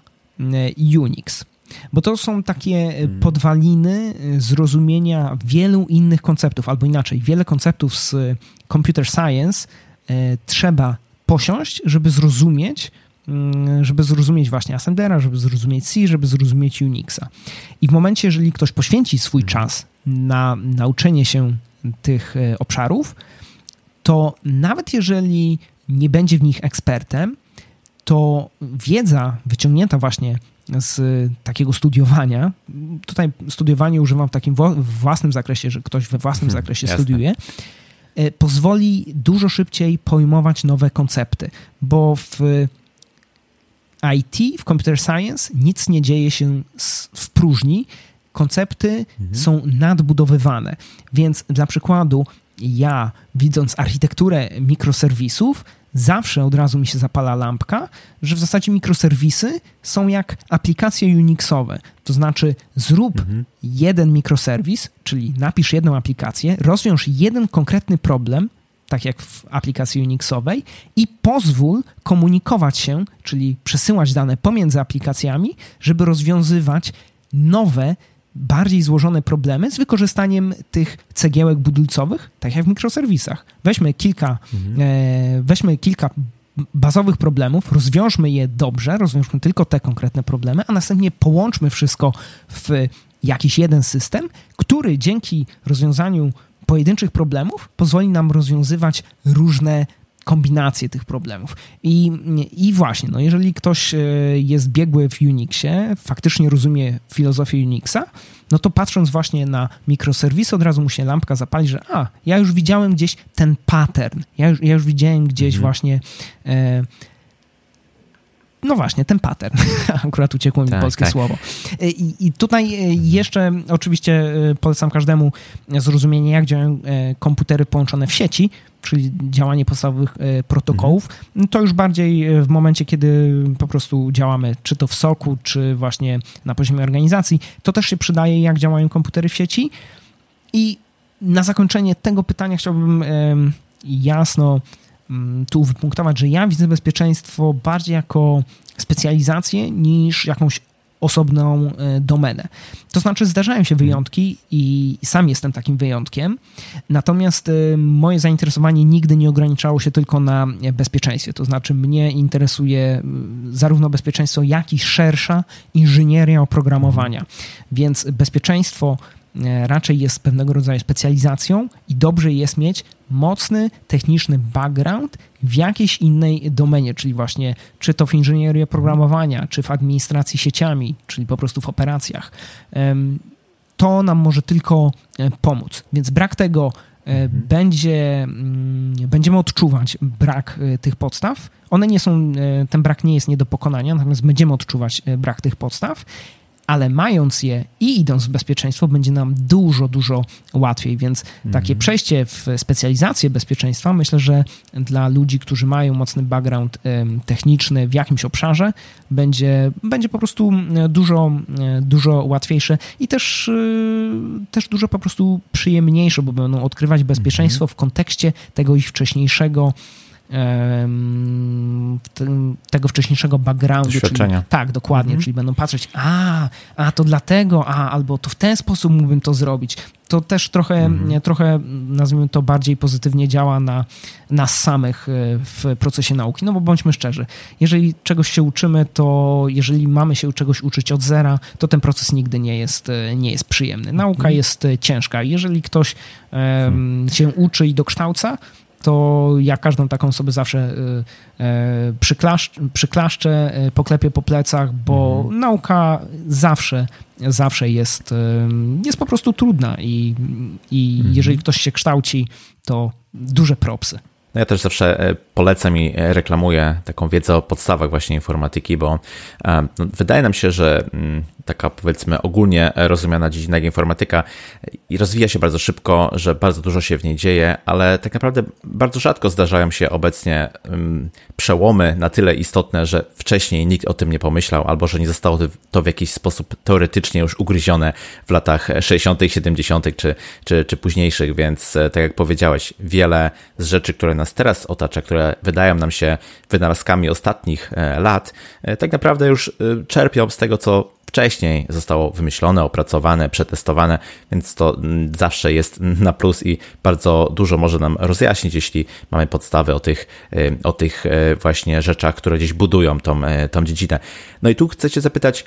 Unix. Bo to są takie mhm. podwaliny zrozumienia wielu innych konceptów, albo inaczej, wiele konceptów z computer science trzeba posiąść, żeby zrozumieć, Mm, żeby zrozumieć właśnie Assemblera, żeby zrozumieć C, żeby zrozumieć Unixa. I w momencie, jeżeli ktoś poświęci swój czas na nauczenie się tych e, obszarów, to nawet jeżeli nie będzie w nich ekspertem, to wiedza wyciągnięta właśnie z takiego studiowania, tutaj studiowanie używam w takim własnym zakresie, że ktoś we własnym hmm, zakresie jasne. studiuje, e, pozwoli dużo szybciej pojmować nowe koncepty, bo w IT, w computer science nic nie dzieje się w próżni. Koncepty mhm. są nadbudowywane. Więc dla przykładu, ja widząc architekturę mikroserwisów, zawsze od razu mi się zapala lampka, że w zasadzie mikroserwisy są jak aplikacje Unixowe. To znaczy, zrób mhm. jeden mikroserwis, czyli napisz jedną aplikację, rozwiąż jeden konkretny problem, tak jak w aplikacji Unixowej, i pozwól komunikować się, czyli przesyłać dane pomiędzy aplikacjami, żeby rozwiązywać nowe, bardziej złożone problemy z wykorzystaniem tych cegiełek budulcowych, tak jak w mikroserwisach. Weźmy kilka, mhm. e, weźmy kilka bazowych problemów, rozwiążmy je dobrze, rozwiążmy tylko te konkretne problemy, a następnie połączmy wszystko w jakiś jeden system, który dzięki rozwiązaniu pojedynczych problemów pozwoli nam rozwiązywać różne kombinacje tych problemów. I, I właśnie, no jeżeli ktoś jest biegły w Unixie, faktycznie rozumie filozofię Unixa, no to patrząc właśnie na mikroserwisy, od razu mu się lampka zapali, że a, ja już widziałem gdzieś ten pattern, ja już, ja już widziałem gdzieś mhm. właśnie e, no właśnie, ten pattern. Akurat uciekło mi tak, polskie tak. słowo. E, I, I, tutaj e, jeszcze oczywiście e, polecam każdemu zrozumienie, jak działają komputery połączone w sieci, czyli działanie podstawowych protokołów. Mhm. To już bardziej w momencie, kiedy po prostu działamy, czy to w soku, czy właśnie na poziomie organizacji. To też się przydaje, jak działają komputery w sieci. I na zakończenie tego pytania chciałbym jasno tu wypunktować, że ja widzę bezpieczeństwo bardziej jako specjalizację niż jakąś osobną e, domenę. To znaczy, zdarzają się wyjątki i sam jestem takim wyjątkiem, natomiast e, moje zainteresowanie nigdy nie ograniczało się tylko na bezpieczeństwie. To znaczy, mnie interesuje zarówno bezpieczeństwo, jak i szersza inżynieria oprogramowania. Więc bezpieczeństwo E, raczej jest pewnego rodzaju specjalizacją i dobrze jest mieć mocny techniczny background w jakiejś innej domenie, czyli właśnie czy to w inżynierii oprogramowania, czy w administracji sieciami, czyli po prostu w operacjach. To nam może tylko e, pomóc. Więc brak tego e, mhm. będzie, mm, będziemy odczuwać brak tych podstaw. One nie są, ten brak nie jest nie do pokonania, natomiast będziemy odczuwać brak tych podstaw ale mając je i idąc w bezpieczeństwo, będzie nam dużo, dużo łatwiej. Więc takie mhm. przejście w specjalizację bezpieczeństwa, myślę, że dla ludzi, którzy mają mocny background techniczny w jakimś obszarze, będzie, będzie po prostu dużo, dużo łatwiejsze i też, y, też dużo po prostu przyjemniejsze, bo będą odkrywać bezpieczeństwo mhm. w kontekście tego ich wcześniejszego tego wcześniejszego backgroundu. Czyli, tak, dokładnie, mhm. czyli będą patrzeć, a, a to dlatego, a, albo to w ten sposób mógłbym to zrobić. To też trochę, mhm. trochę nazwijmy to bardziej pozytywnie działa na nas samych e, w procesie nauki. No bo bądźmy szczerzy, jeżeli czegoś się uczymy, to jeżeli mamy się czegoś uczyć od zera, to ten proces nigdy nie jest, e, nie jest przyjemny. Nauka mhm. jest e, ciężka. Jeżeli ktoś um, się uczy i dokształca, to ja każdą taką osobę zawsze y, y, przyklaszczę, przyklaszczę poklepię po plecach, bo mhm. nauka zawsze, zawsze jest, y, jest po prostu trudna i, i mhm. jeżeli ktoś się kształci, to duże propsy. No ja też zawsze e, polecam i e, reklamuję taką wiedzę o podstawach właśnie informatyki, bo e, no, wydaje nam się, że mm, taka powiedzmy ogólnie rozumiana dziedzina informatyka rozwija się bardzo szybko, że bardzo dużo się w niej dzieje, ale tak naprawdę bardzo rzadko zdarzają się obecnie mm, przełomy na tyle istotne, że wcześniej nikt o tym nie pomyślał, albo że nie zostało to w jakiś sposób teoretycznie już ugryzione w latach 60., 70. czy, czy, czy późniejszych, więc tak jak powiedziałeś, wiele z rzeczy, które nas teraz otacza, które wydają nam się wynalazkami ostatnich e, lat, e, tak naprawdę już e, czerpią z tego, co wcześniej zostało wymyślone, opracowane, przetestowane, więc to mm, zawsze jest na plus i bardzo dużo może nam rozjaśnić, jeśli mamy podstawy o tych, o tych właśnie rzeczach, które gdzieś budują tą, tą dziedzinę. No i tu chcę Cię zapytać,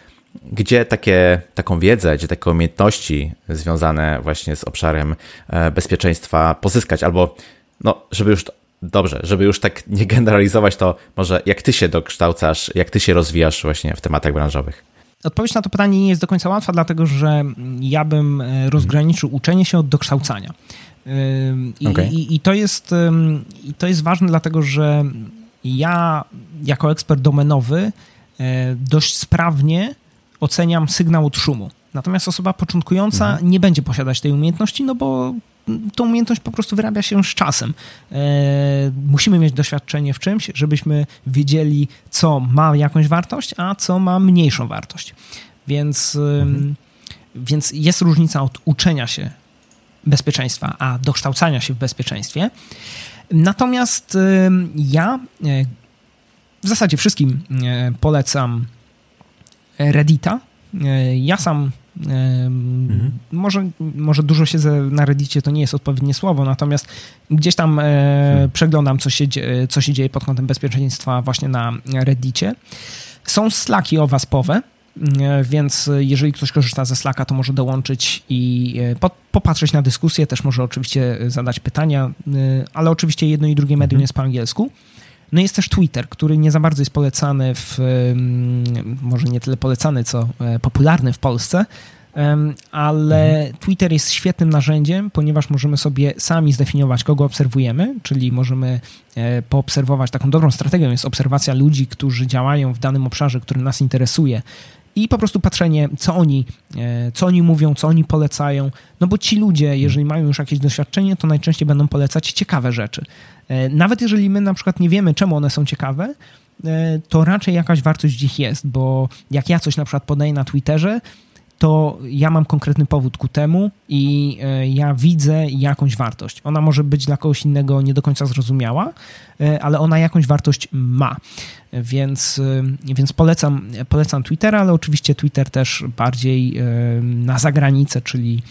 gdzie takie, taką wiedzę, gdzie takie umiejętności związane właśnie z obszarem bezpieczeństwa pozyskać, albo no, żeby już Dobrze, żeby już tak nie generalizować, to może jak ty się dokształcasz, jak ty się rozwijasz właśnie w tematach branżowych? Odpowiedź na to pytanie nie jest do końca łatwa, dlatego że ja bym e, rozgraniczył uczenie się od dokształcania. I, okay. i, i, to, jest, I to jest ważne, dlatego że ja jako ekspert domenowy e, dość sprawnie oceniam sygnał od szumu. Natomiast osoba początkująca mhm. nie będzie posiadać tej umiejętności, no bo tą umiejętność po prostu wyrabia się z czasem. E, musimy mieć doświadczenie w czymś, żebyśmy wiedzieli, co ma jakąś wartość, a co ma mniejszą wartość. Więc, mhm. więc jest różnica od uczenia się bezpieczeństwa, a dokształcania się w bezpieczeństwie. Natomiast ja e, w zasadzie wszystkim e, polecam Reddita. Ja sam Mhm. Może, może dużo siedzę na Reddicie, to nie jest odpowiednie słowo, natomiast gdzieś tam hmm. przeglądam, co się, dzieje, co się dzieje pod kątem bezpieczeństwa właśnie na Reddicie. Są slaki owaspowe, więc jeżeli ktoś korzysta ze Slacka, to może dołączyć i popatrzeć na dyskusję, też może oczywiście zadać pytania, ale oczywiście jedno i drugie medium mhm. jest po angielsku. No jest też Twitter, który nie za bardzo jest polecany w, może nie tyle polecany, co popularny w Polsce, ale mhm. Twitter jest świetnym narzędziem, ponieważ możemy sobie sami zdefiniować, kogo obserwujemy, czyli możemy e, poobserwować, taką dobrą strategią jest obserwacja ludzi, którzy działają w danym obszarze, który nas interesuje i po prostu patrzenie, co oni, e, co oni mówią, co oni polecają. No bo ci ludzie, jeżeli mają już jakieś doświadczenie, to najczęściej będą polecać ciekawe rzeczy. E, nawet jeżeli my na przykład nie wiemy, czemu one są ciekawe, to raczej jakaś wartość ich jest, bo jak ja coś na przykład podaję na Twitterze, to ja mam konkretny powód ku temu i e, ja widzę jakąś wartość. Ona może być dla kogoś innego nie do końca zrozumiała, e, ale ona jakąś wartość ma. Więc, e, więc polecam, polecam Twittera, ale oczywiście Twitter też bardziej na zagranicę, czyli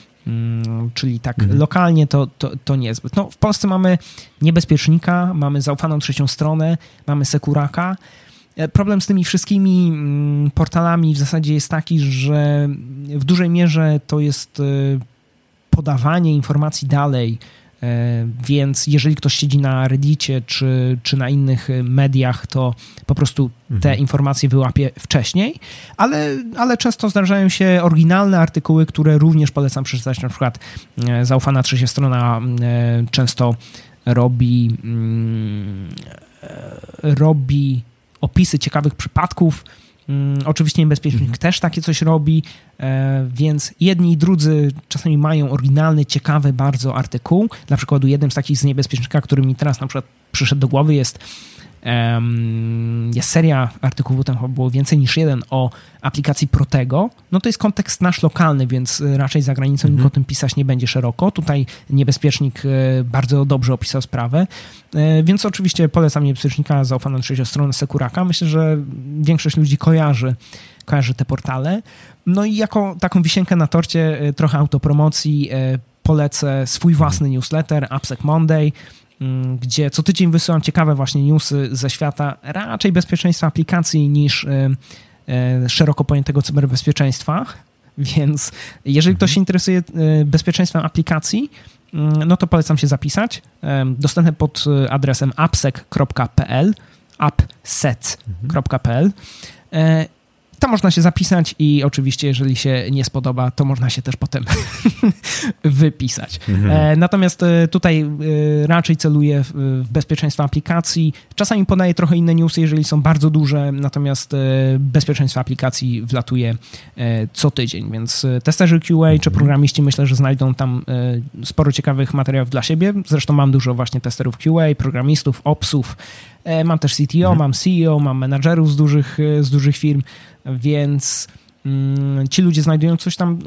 czyli tak mhm. lokalnie to, to, to niezbyt. No, w Polsce mamy niebezpiecznika, mamy zaufaną trzecią stronę, mamy Sekuraka, E, problem z tymi wszystkimi mm, portalami w zasadzie jest taki, że w dużej mierze to jest e, podawanie informacji dalej. E, więc jeżeli ktoś siedzi na Reddicie czy, czy na innych mediach, to po prostu te mhm. informacje wyłapie wcześniej, ale, ale często zdarzają się oryginalne artykuły, które również polecam przeczytać. Na przykład zaufana trzecia strona często robi, mm, robi opisy ciekawych przypadków. Mm, oczywiście niebezpiecznik mhm. też takie coś robi, e, więc jedni i drudzy czasami mają oryginalny, ciekawy bardzo artykuł. Dla przykładu jednym z takich z niebezpiecznika, który mi teraz na przykład przyszedł do głowy jest jest seria artykułów, tam było więcej niż jeden o aplikacji Protego, no to jest kontekst nasz lokalny, więc y, raczej za granicą mhm. nikt o tym pisać nie będzie szeroko. Tutaj niebezpiecznik y, bardzo dobrze opisał sprawę, y, więc oczywiście polecam niebezpiecznika zaufaną trzecią stronę Sekuraka. Myślę, że większość ludzi kojarzy, kojarzy te portale. No i jako taką wisienkę na torcie, trochę autopromocji, polecę swój własny newsletter, AppSec Monday, Mm, gdzie co tydzień wysyłam ciekawe właśnie newsy ze świata raczej bezpieczeństwa aplikacji niż e, e, szeroko pojętego cyberbezpieczeństwa. Więc jeżeli ktoś się interesuje e, bezpieczeństwem aplikacji, mm, no to polecam się zapisać. Dostępne pod adresem appsec.pl appset.pl tam można się zapisać i oczywiście, jeżeli się nie spodoba, to można się też potem wypisać. Mhm. E, natomiast e, tutaj e, raczej celuję w bezpieczeństwo aplikacji. Czasami podaję trochę inne newsy, jeżeli są bardzo duże, natomiast bezpieczeństwo aplikacji wlatuje co tydzień, więc testerzy QA czy mhm. programiści myślę, że znajdą tam sporo ciekawych materiałów dla siebie. Zresztą mam dużo właśnie testerów QA, programistów, opsów, Mam też CTO, mhm. mam CEO, mam menadżerów z dużych, z dużych firm, więc ci ludzie znajdują coś tam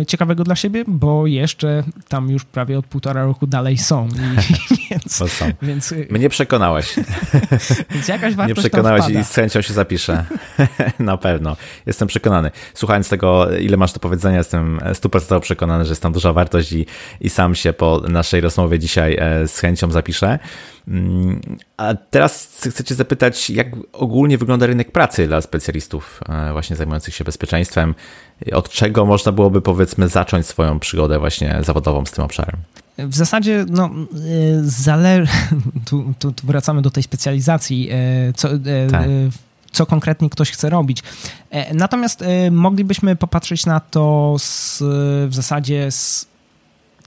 e, ciekawego dla siebie, bo jeszcze tam już prawie od półtora roku dalej są. I, więc, więc, Mnie przekonałeś. więc jakaś wartość Mnie przekonałeś i z chęcią się zapiszę. Na pewno. Jestem przekonany. Słuchając tego, ile masz do powiedzenia, jestem stuprocentowo przekonany, że jest tam duża wartość i, i sam się po naszej rozmowie dzisiaj e, z chęcią zapiszę. Mm, a teraz chcę Cię zapytać, jak ogólnie wygląda rynek pracy dla specjalistów e, właśnie zajmujących się bezpieczeństwem? Od czego można byłoby powiedzmy zacząć swoją przygodę właśnie zawodową z tym obszarem? W zasadzie, no, e, zależy, tu, tu, tu, wracamy do tej specjalizacji, e, co, tak. co konkretnie ktoś chce robić. Natomiast moglibyśmy popatrzeć na to z, w zasadzie z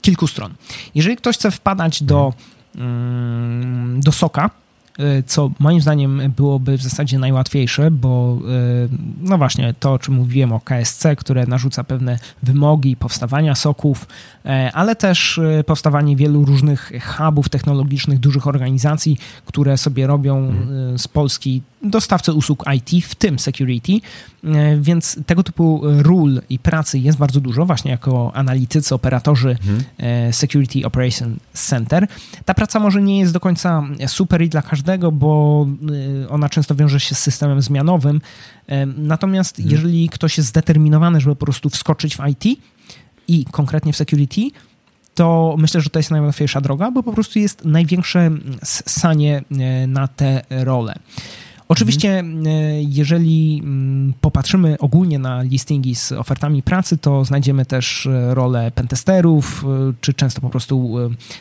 kilku stron. Jeżeli ktoś chce wpadać do mhm. Mm, do soka, y, co moim zdaniem byłoby w zasadzie najłatwiejsze, bo y, no właśnie to, o czym mówiłem o KSC, które narzuca pewne wymogi powstawania soków, e, ale też powstawanie wielu różnych hubów technologicznych, dużych organizacji, które sobie robią mhm. z Polski dostawcy usług IT, w tym security, e, więc tego typu ról i pracy jest bardzo dużo, właśnie jako analitycy, operatorzy mhm. E, security Operation Center. Ta praca może nie jest do końca super i dla każdego, bo e, ona często wiąże się z systemem zmianowym, natomiast mhm. jeżeli ktoś jest zdeterminowany, żeby po prostu wskoczyć w IT i konkretnie w security, to myślę, że to jest najłatwiejsza droga, bo po prostu jest największe sanie na te role. Oczywiście, mhm. jeżeli mm, popatrzymy ogólnie na listingi z ofertami pracy, to znajdziemy też rolę pentesterów, czy często po prostu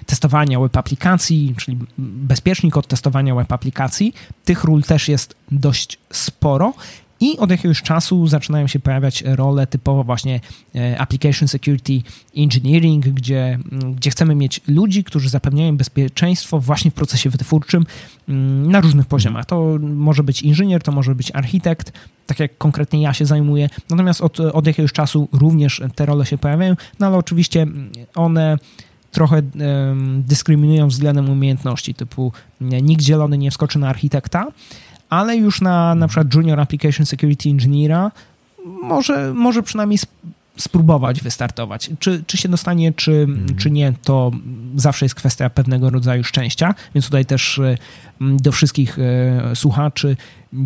testowania web aplikacji, czyli bezpiecznik od testowania web aplikacji. Tych ról też jest dość sporo. I od jakiegoś czasu zaczynają się pojawiać role typowo właśnie e, Application Security Engineering, gdzie, mm, gdzie chcemy mieć ludzi, którzy zapewniają bezpieczeństwo właśnie w procesie wytwórczym mm, na różnych poziomach. To może być inżynier, to może być architekt, tak jak konkretnie ja się zajmuję. Natomiast od, od jakiegoś czasu również te role się pojawiają, no ale oczywiście one trochę dyskryminują względem umiejętności, typu nikt zielony nie wskoczy na architekta, ale już na na przykład Junior Application Security Engineera może, może przynajmniej spróbować wystartować. Czy, czy się dostanie, czy, mm. czy nie, to zawsze jest kwestia pewnego rodzaju szczęścia, więc tutaj też e, do wszystkich e, słuchaczy,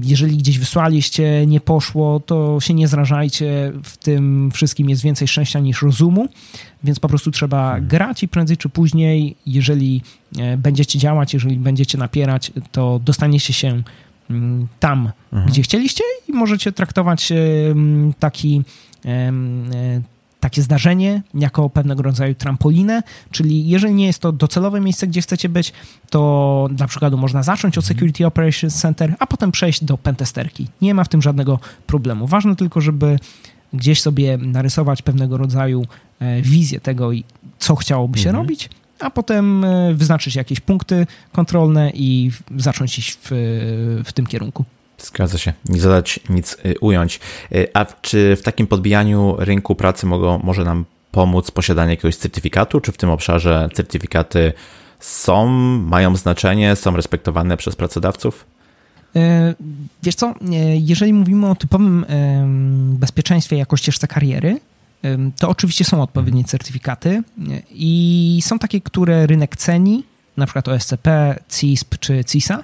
jeżeli gdzieś wysłaliście, nie poszło, to się nie zrażajcie, w tym wszystkim jest więcej szczęścia niż rozumu, więc po prostu trzeba hmm. grać i prędzej czy później, jeżeli e, będziecie działać, jeżeli będziecie napierać, to dostaniecie się tam, mhm. gdzie chcieliście i możecie traktować taki, e, takie zdarzenie jako pewnego rodzaju trampolinę, czyli jeżeli nie jest to docelowe miejsce, gdzie chcecie być, to dla przykładu można zacząć od mhm. Security Operations Center, a potem przejść do pentesterki. Nie ma w tym żadnego problemu. Ważne tylko, żeby gdzieś sobie narysować pewnego rodzaju e, wizję tego, co chciałoby się mhm. robić a potem e, wyznaczyć jakieś punkty kontrolne i zacząć iść w, w tym kierunku. Zgadza się. Nie zadać nic y, ująć. Y, a czy w takim podbijaniu rynku pracy mogą, może nam pomóc posiadanie jakiegoś certyfikatu? Czy w tym obszarze certyfikaty są, mają znaczenie, są respektowane przez pracodawców? E, wiesz co, e, jeżeli mówimy o typowym bezpieczeństwie jako ścieżce kariery, to oczywiście są odpowiednie certyfikaty i są takie, które rynek ceni, na przykład OSCP, CISP czy CISA.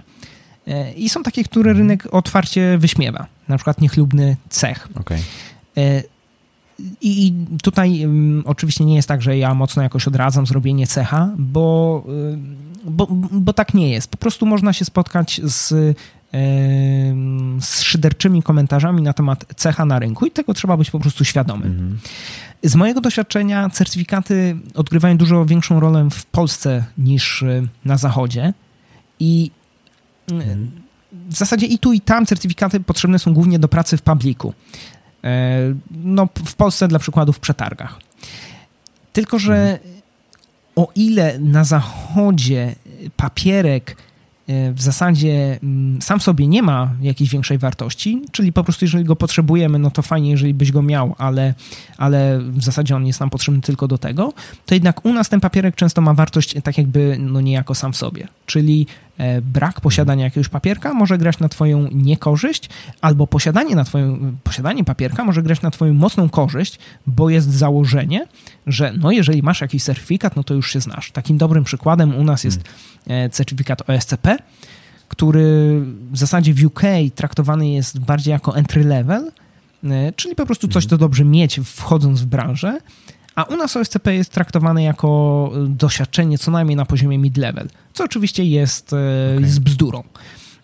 E, I są takie, które mhm. rynek otwarcie wyśmiewa, na przykład niechlubny cech. Okay. E, I tutaj oczywiście nie jest tak, że ja mocno jakoś odradzam zrobienie cecha, bo, bo, bo tak nie jest. Po prostu można się spotkać z z szyderczymi komentarzami na temat cecha na rynku i tego trzeba być po prostu świadomym. Mhm. Z mojego doświadczenia certyfikaty odgrywają dużo większą rolę w Polsce niż y, na Zachodzie i mhm. w zasadzie i tu i tam certyfikaty potrzebne są głównie do pracy w publiku. E, no, w Polsce dla przykładu w przetargach. Tylko, że mhm. o ile na Zachodzie papierek w zasadzie mm, sam sobie nie ma jakiejś większej wartości, czyli po prostu jeżeli go potrzebujemy, no to fajnie, jeżeli byś go miał, ale, ale w zasadzie on jest nam potrzebny tylko do tego, to jednak u nas ten papierek często ma wartość tak jakby no niejako sam w sobie, czyli E, brak posiadania jakiegoś papierka może grać na twoją niekorzyść, albo posiadanie, na twoją, posiadanie papierka może grać na twoją mocną korzyść, bo jest założenie, że no jeżeli masz jakiś certyfikat, no to już się znasz. Takim dobrym przykładem u nas jest e, certyfikat OSCP, który w zasadzie w UK traktowany jest bardziej jako entry level, e, czyli po prostu coś, co dobrze mieć wchodząc w branżę, a u nas OSCP jest traktowane jako y, doświadczenie co najmniej na poziomie mid-level, co oczywiście jest, y, okay. jest bzdurą.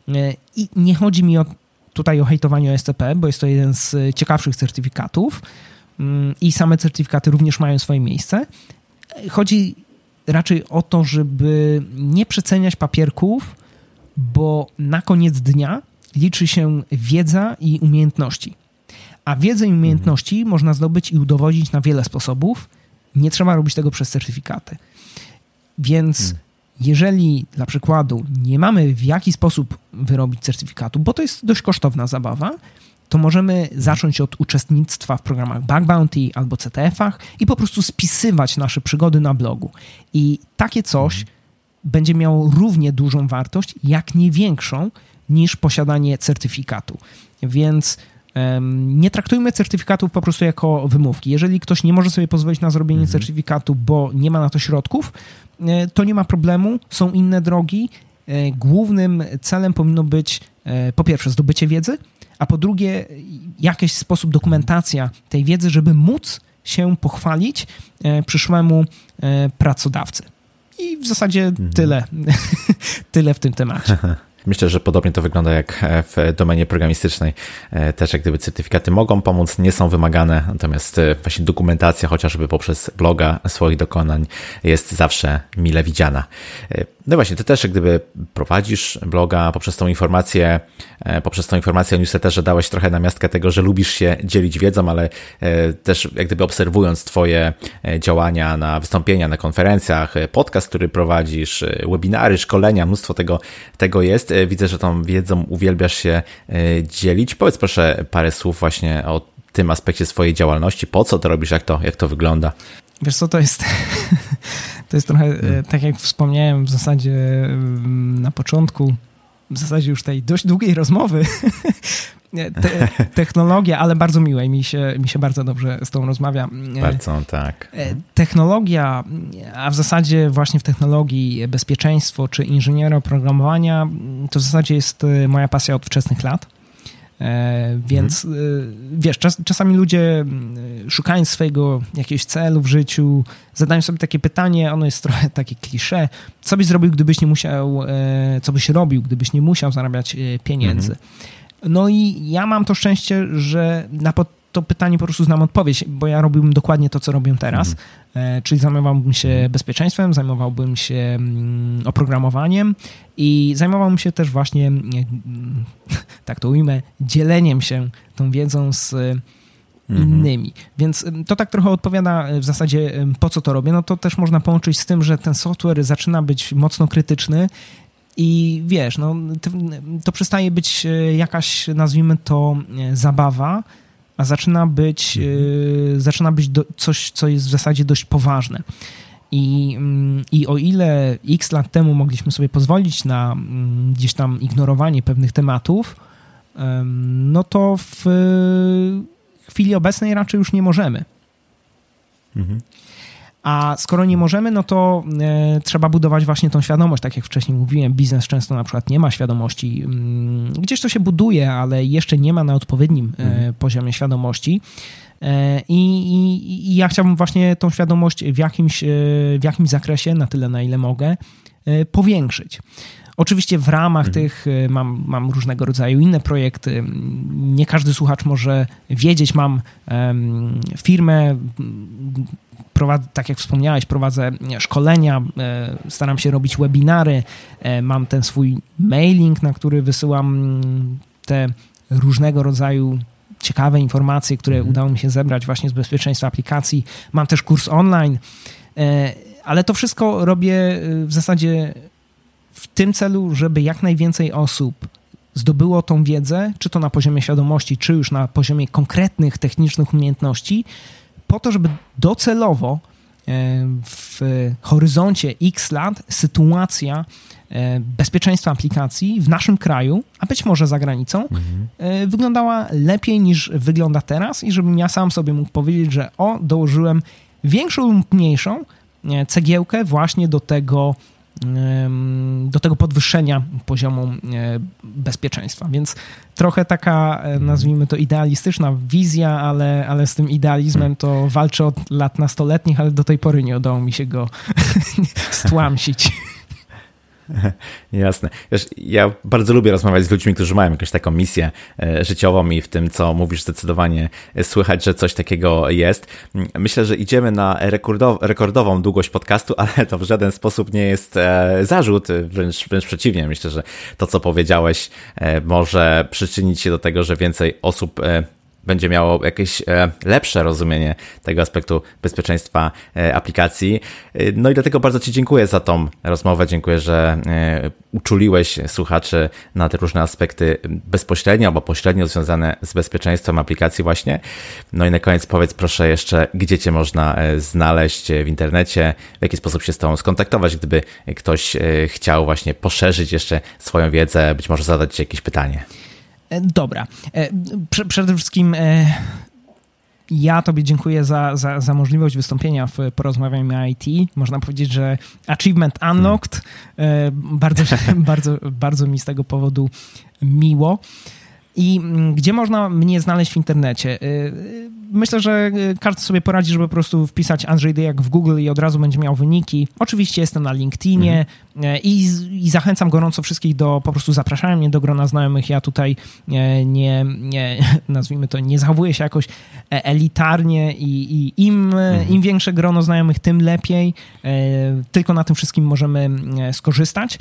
Y, I nie chodzi mi o, tutaj o hejtowanie OSCP, bo jest to jeden z ciekawszych certyfikatów mm, i same certyfikaty również mają swoje miejsce. Chodzi raczej o to, żeby nie przeceniać papierków, bo na koniec dnia liczy się wiedza i umiejętności. A wiedzę i umiejętności mhm. można zdobyć i udowodnić na wiele sposobów. Nie trzeba robić tego przez certyfikaty. Więc mhm. jeżeli dla przykładu nie mamy w jaki sposób wyrobić certyfikatu, bo to jest dość kosztowna zabawa, to możemy mhm. zacząć od uczestnictwa w programach Bug Bounty albo CTF-ach i po prostu spisywać nasze przygody na blogu. I takie coś mhm. będzie miało równie dużą wartość, jak nie większą, niż posiadanie certyfikatu. Więc nie traktujmy certyfikatów po prostu jako wymówki. Jeżeli ktoś nie może sobie pozwolić na zrobienie mhm. certyfikatu, bo nie ma na to środków, e, to nie ma problemu, są inne drogi. E, głównym celem powinno być e, po pierwsze zdobycie wiedzy, a po drugie jakiś sposób dokumentacja tej wiedzy, żeby móc się pochwalić przyszłemu pracodawcy. I w zasadzie mhm. tyle, tyle w tym temacie. Myślę, że podobnie to wygląda jak w domenie programistycznej. Też jak gdyby certyfikaty mogą pomóc, nie są wymagane, natomiast właśnie dokumentacja chociażby poprzez bloga swoich dokonań jest zawsze mile widziana. No właśnie, ty też gdyby prowadzisz bloga poprzez tą informację, poprzez tą informację o newsletterze dałeś trochę namiastkę tego, że lubisz się dzielić wiedzą, ale też jak gdyby obserwując twoje działania na wystąpienia, na konferencjach, podcast, który prowadzisz, webinary, szkolenia, mnóstwo tego, tego jest. Widzę, że tą wiedzą uwielbiasz się dzielić. Powiedz proszę parę słów właśnie o tym aspekcie swojej działalności, po co to robisz, jak to, jak to wygląda? Wiesz co, to jest, to jest trochę, hmm. tak jak wspomniałem w zasadzie mm, na początku, w zasadzie już tej dość długiej rozmowy, te, technologia, ale bardzo miłe mi się, mi się bardzo dobrze z tą rozmawia. Bardzo, tak. E, technologia, a w zasadzie właśnie w technologii bezpieczeństwo czy inżyniera oprogramowania, to w zasadzie jest e, moja pasja od wczesnych lat. E, więc mhm. wiesz, czas, czasami ludzie szukając swojego jakiegoś celu w życiu, zadają sobie takie pytanie, ono jest trochę takie klisze, co byś zrobił, gdybyś nie musiał, co byś robił, gdybyś nie musiał zarabiać pieniędzy. Mhm. No i ja mam to szczęście, że na to pytanie po prostu znam odpowiedź, bo ja robiłbym dokładnie to, co robię teraz, mhm. czyli zajmowałbym się mhm. bezpieczeństwem, zajmowałbym się mm, oprogramowaniem i zajmowałbym się też właśnie, mm, tak to ujmę, dzieleniem się tą wiedzą z mhm. innymi. Więc to tak trochę odpowiada w zasadzie po co to robię. No to też można połączyć z tym, że ten software zaczyna być mocno krytyczny i wiesz, no, to, przestaje być e, jakaś, nazwijmy to, e, zabawa, a zaczyna być, yy, zaczyna być do, coś, co jest w zasadzie dość poważne. I, mm, I o ile x lat temu mogliśmy sobie pozwolić na mm, gdzieś tam ignorowanie pewnych tematów, no to w chwili obecnej raczej już nie możemy. Mhm. A skoro nie możemy, no to e, trzeba budować właśnie tą świadomość. Tak jak wcześniej mówiłem, biznes często na przykład nie ma świadomości. Mm, gdzieś to się buduje, ale jeszcze nie ma na odpowiednim e, mhm. poziomie świadomości. E, I, i, I, ja chciałbym właśnie tą świadomość w jakimś, w jakimś zakresie, na tyle na ile mogę, powiększyć. Oczywiście w ramach mhm. tych mam, mam różnego rodzaju inne projekty. Nie każdy słuchacz może wiedzieć, mam um, firmę, prowadzę, tak jak wspomniałeś, prowadzę szkolenia, e, staram się robić webinary, e, mam ten swój mailing, na który wysyłam mm, te różnego rodzaju ciekawe informacje, które mhm. udało mi się zebrać właśnie z bezpieczeństwa aplikacji. Mam też kurs online, e, ale to wszystko robię w zasadzie w tym celu, żeby jak najwięcej osób zdobyło tą wiedzę, czy to na poziomie świadomości, czy już na poziomie konkretnych technicznych umiejętności, po to, żeby docelowo e, w horyzoncie x lat sytuacja e, bezpieczeństwa aplikacji w naszym kraju, a być może za granicą, mhm. E, wyglądała lepiej niż wygląda teraz i żebym ja sam sobie mógł powiedzieć, że o, dołożyłem większą lub mniejszą cegiełkę właśnie do tego, do tego podwyższenia poziomu e, bezpieczeństwa. Więc trochę taka, e, nazwijmy to, idealistyczna wizja, ale, ale z tym idealizmem to walczę od lat nastoletnich, ale do tej pory nie udało mi się go stłamsić. Jasne. Wiesz, ja bardzo lubię rozmawiać z ludźmi, którzy mają jakąś taką misję e, życiową i w tym, co mówisz, zdecydowanie słychać, że coś takiego jest. Myślę, że idziemy na rekordową długość podcastu, ale to w żaden sposób nie jest e, zarzut, wręcz, wręcz przeciwnie. Myślę, że to, co powiedziałeś, e, może przyczynić się do tego, że więcej osób będzie miało jakieś e, lepsze rozumienie tego aspektu bezpieczeństwa e, aplikacji. E, no i dlatego bardzo Ci dziękuję za tą rozmowę. Dziękuję, że uczuliłeś słuchaczy na te różne aspekty bezpośrednio albo pośrednio związane z bezpieczeństwem aplikacji właśnie. No i na koniec powiedz proszę jeszcze, gdzie Cię można znaleźć w internecie, w jaki sposób się z Tobą skontaktować, gdyby ktoś chciał właśnie poszerzyć jeszcze swoją wiedzę, być może zadać Ci jakieś pytanie. E, dobra. E, przede wszystkim e, ja Tobie dziękuję za, za, za możliwość wystąpienia w Porozmawiajmy IT. Można powiedzieć, że achievement unlocked. Bardzo, bardzo, bardzo mi z tego powodu miło. I mm, gdzie można mnie znaleźć w internecie? myślę, że każdy sobie poradzi, żeby po prostu wpisać Andrzej Dyjak w Google i od razu będzie miał wyniki. Oczywiście jestem na LinkedInie mhm. i, i, zachęcam gorąco wszystkich do po prostu zapraszania mnie do grona znajomych. Ja tutaj nie, nie nazwijmy to, nie zachowuję się jakoś elitarnie i, i im, mhm. im większe grono znajomych, tym lepiej. Tylko na tym wszystkim możemy skorzystać.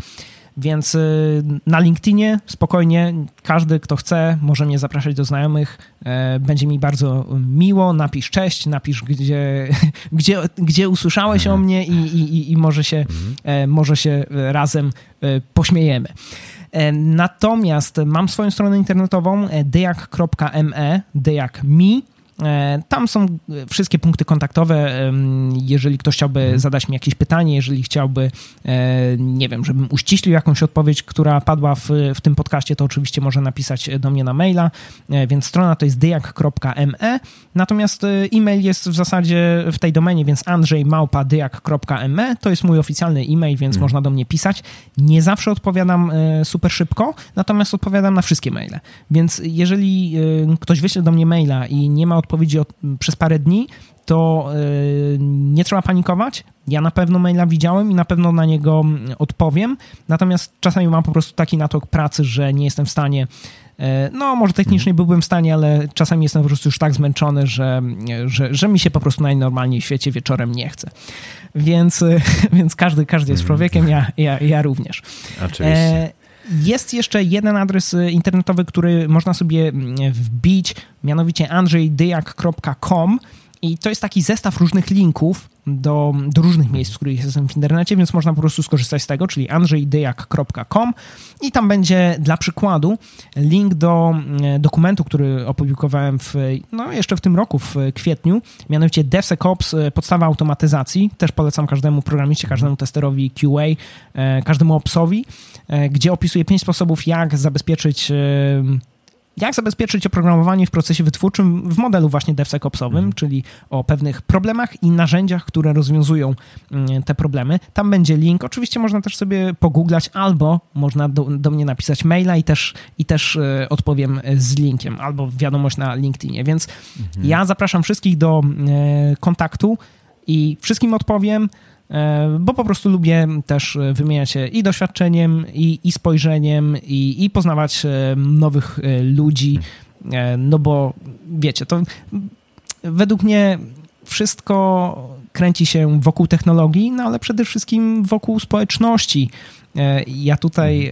Więc y, na LinkedInie spokojnie każdy, kto chce, może mnie zapraszać do znajomych. E, będzie mi bardzo miło. Napisz cześć, napisz, gdzie, gdzie, gdzie usłyszałeś mhm. o mnie i, i, i może, się, mhm. E, może się razem e, pośmiejemy. Natomiast mam swoją stronę internetową dejak.me, dejak mi E, tam są wszystkie punkty kontaktowe. Jeżeli ktoś chciałby mhm. zadać mi jakieś pytanie, jeżeli chciałby, e, nie wiem, żebym uściślił jakąś odpowiedź, która padła w, w tym podcaście, to oczywiście może napisać do mnie na maila. E, więc strona to jest dyjak.me. Natomiast e-mail jest w zasadzie w tej domenie, więc andrzejmałpa.dyjak.me to jest mój oficjalny e-mail, więc hmm. można do mnie pisać. Nie zawsze odpowiadam e, super szybko, natomiast odpowiadam na wszystkie maile. Więc jeżeli e, ktoś wyśle do mnie maila i nie ma odpowiedzi od, przez parę dni, to nie trzeba panikować. Ja na pewno maila widziałem i na pewno na niego odpowiem. Natomiast czasami mam po prostu taki natok pracy, że nie jestem w stanie E, no, może technicznie mhm. byłbym w stanie, ale czasami jestem po prostu już tak zmęczony, że, że, że mi się po prostu najnormalniej w świecie wieczorem nie chce. Więc, więc każdy, każdy jest mhm. człowiekiem, ja, ja, ja również. Oczywiście. Jest jeszcze jeden adres internetowy, który można sobie wbić, mianowicie andrzejdyjak.com i to jest taki zestaw różnych linków do, do różnych miejsc, w których jestem w internecie, więc można po prostu skorzystać z tego, czyli andrzejdyjak.com i tam będzie dla przykładu link do e, dokumentu, który opublikowałem w, no jeszcze w tym roku, w kwietniu, mianowicie DevSecOps, e, podstawa automatyzacji. Też polecam każdemu programiście, każdemu testerowi QA, e, każdemu opsowi, gdzie opisuję pięć sposobów, jak zabezpieczyć jak zabezpieczyć oprogramowanie w procesie wytwórczym w modelu właśnie DevSecOpsowym, mhm. czyli o pewnych problemach i narzędziach, które rozwiązują mm, te problemy. Tam będzie link. Oczywiście można też sobie pogooglać albo można do, do mnie napisać maila i też, i też e, odpowiem z linkiem albo wiadomość na LinkedInie. Więc mhm. ja zapraszam wszystkich do e, kontaktu i wszystkim odpowiem. E, bo po prostu lubię też e, wymieniać się i doświadczeniem, i, i spojrzeniem, i, i poznawać e, nowych ludzi, no bo wiecie, to według mnie wszystko kręci się wokół technologii, no ale przede wszystkim wokół społeczności. Ja tutaj,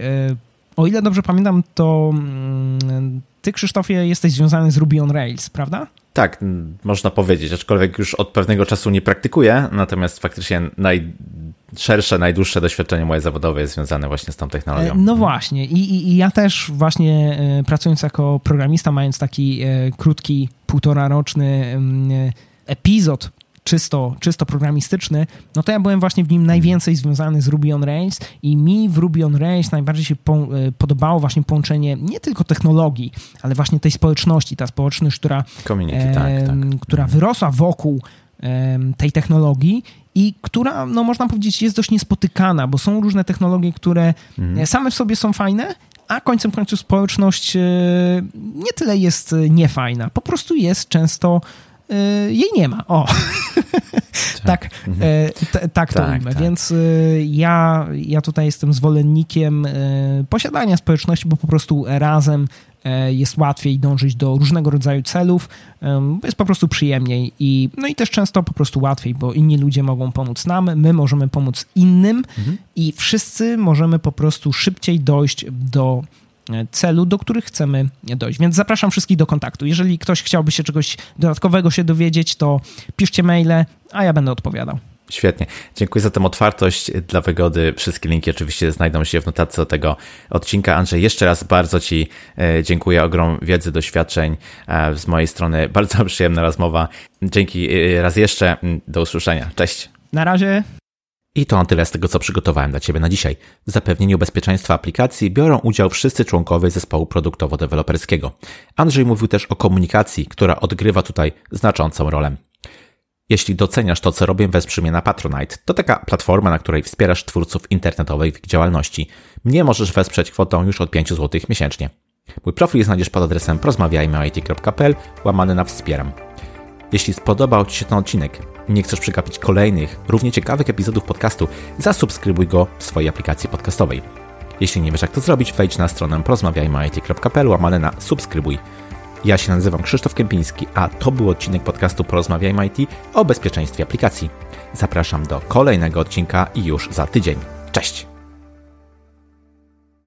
o ile dobrze pamiętam, to mm, ty, Krzysztofie, jesteś związany z Ruby on Rails, prawda? Tak, można powiedzieć, aczkolwiek już od pewnego czasu nie praktykuję, natomiast faktycznie najszersze, najdłuższe doświadczenie moje zawodowe jest związane właśnie z tą technologią. E, no właśnie I, i, i ja też właśnie e, pracując jako programista, mając taki e, krótki, półtora roczny mm, epizod czysto, czysto programistyczny, no to ja byłem właśnie w nim najwięcej związany z Ruby on Rails i mi w Ruby on Rails najbardziej się po, e, podobało właśnie połączenie nie tylko technologii, ale właśnie tej społeczności, ta społeczność, która, e, tak, tak. która wyrosła wokół e, tej technologii i która, no można powiedzieć, jest dość niespotykana, bo są różne technologie, które mhm. same w sobie są fajne, a końcem końców społeczność e, nie tyle jest niefajna, po prostu jest często jej nie ma. O, tak, mhm. y, tak, tak to tak. Tak. Więc y, ja, ja tutaj jestem zwolennikiem posiadania społeczności, bo po prostu razem jest łatwiej dążyć do różnego rodzaju celów, jest po prostu przyjemniej i, no i też często po prostu łatwiej, bo inni ludzie mogą pomóc nam, my możemy pomóc innym mhm. i wszyscy możemy po prostu szybciej dojść do celu, do których chcemy dojść. Więc zapraszam wszystkich do kontaktu. Jeżeli ktoś chciałby się czegoś dodatkowego się dowiedzieć, to piszcie maile, a ja będę odpowiadał. Świetnie. Dziękuję za tę otwartość dla wygody. Wszystkie linki oczywiście znajdą się w notatce do tego odcinka. Andrzej, jeszcze raz bardzo Ci e, dziękuję. Ogrom wiedzy, doświadczeń e, z mojej strony. Bardzo przyjemna rozmowa. Dzięki e, raz jeszcze. Do usłyszenia. Cześć. Na razie. I to na tyle z tego, co przygotowałem dla Ciebie na dzisiaj. W zapewnieniu bezpieczeństwa aplikacji biorą udział wszyscy członkowie zespołu produktowo-deweloperskiego. Andrzej mówił też o komunikacji, która odgrywa tutaj znaczącą rolę. Jeśli doceniasz to, co robię, wesprzyj mnie na Patronite. To taka platforma, na której wspierasz twórców internetowej w ich działalności. Mnie możesz wesprzeć kwotą już od 5 zł miesięcznie. Mój profil znajdziesz pod adresem porozmawiajmyit.pl łamany na wspieram. Jeśli spodobał Ci się ten odcinek i nie chcesz przegapić kolejnych, równie ciekawych epizodów podcastu, zasubskrybuj go w swojej aplikacji podcastowej. Jeśli nie wiesz jak to zrobić, wejdź na stronę porozmawiajmy.it.pl łamane na subskrybuj. Ja się nazywam Krzysztof Kępiński, a to był odcinek podcastu Porozmawiajmy IT o bezpieczeństwie aplikacji. Zapraszam do kolejnego odcinka już za tydzień. Cześć!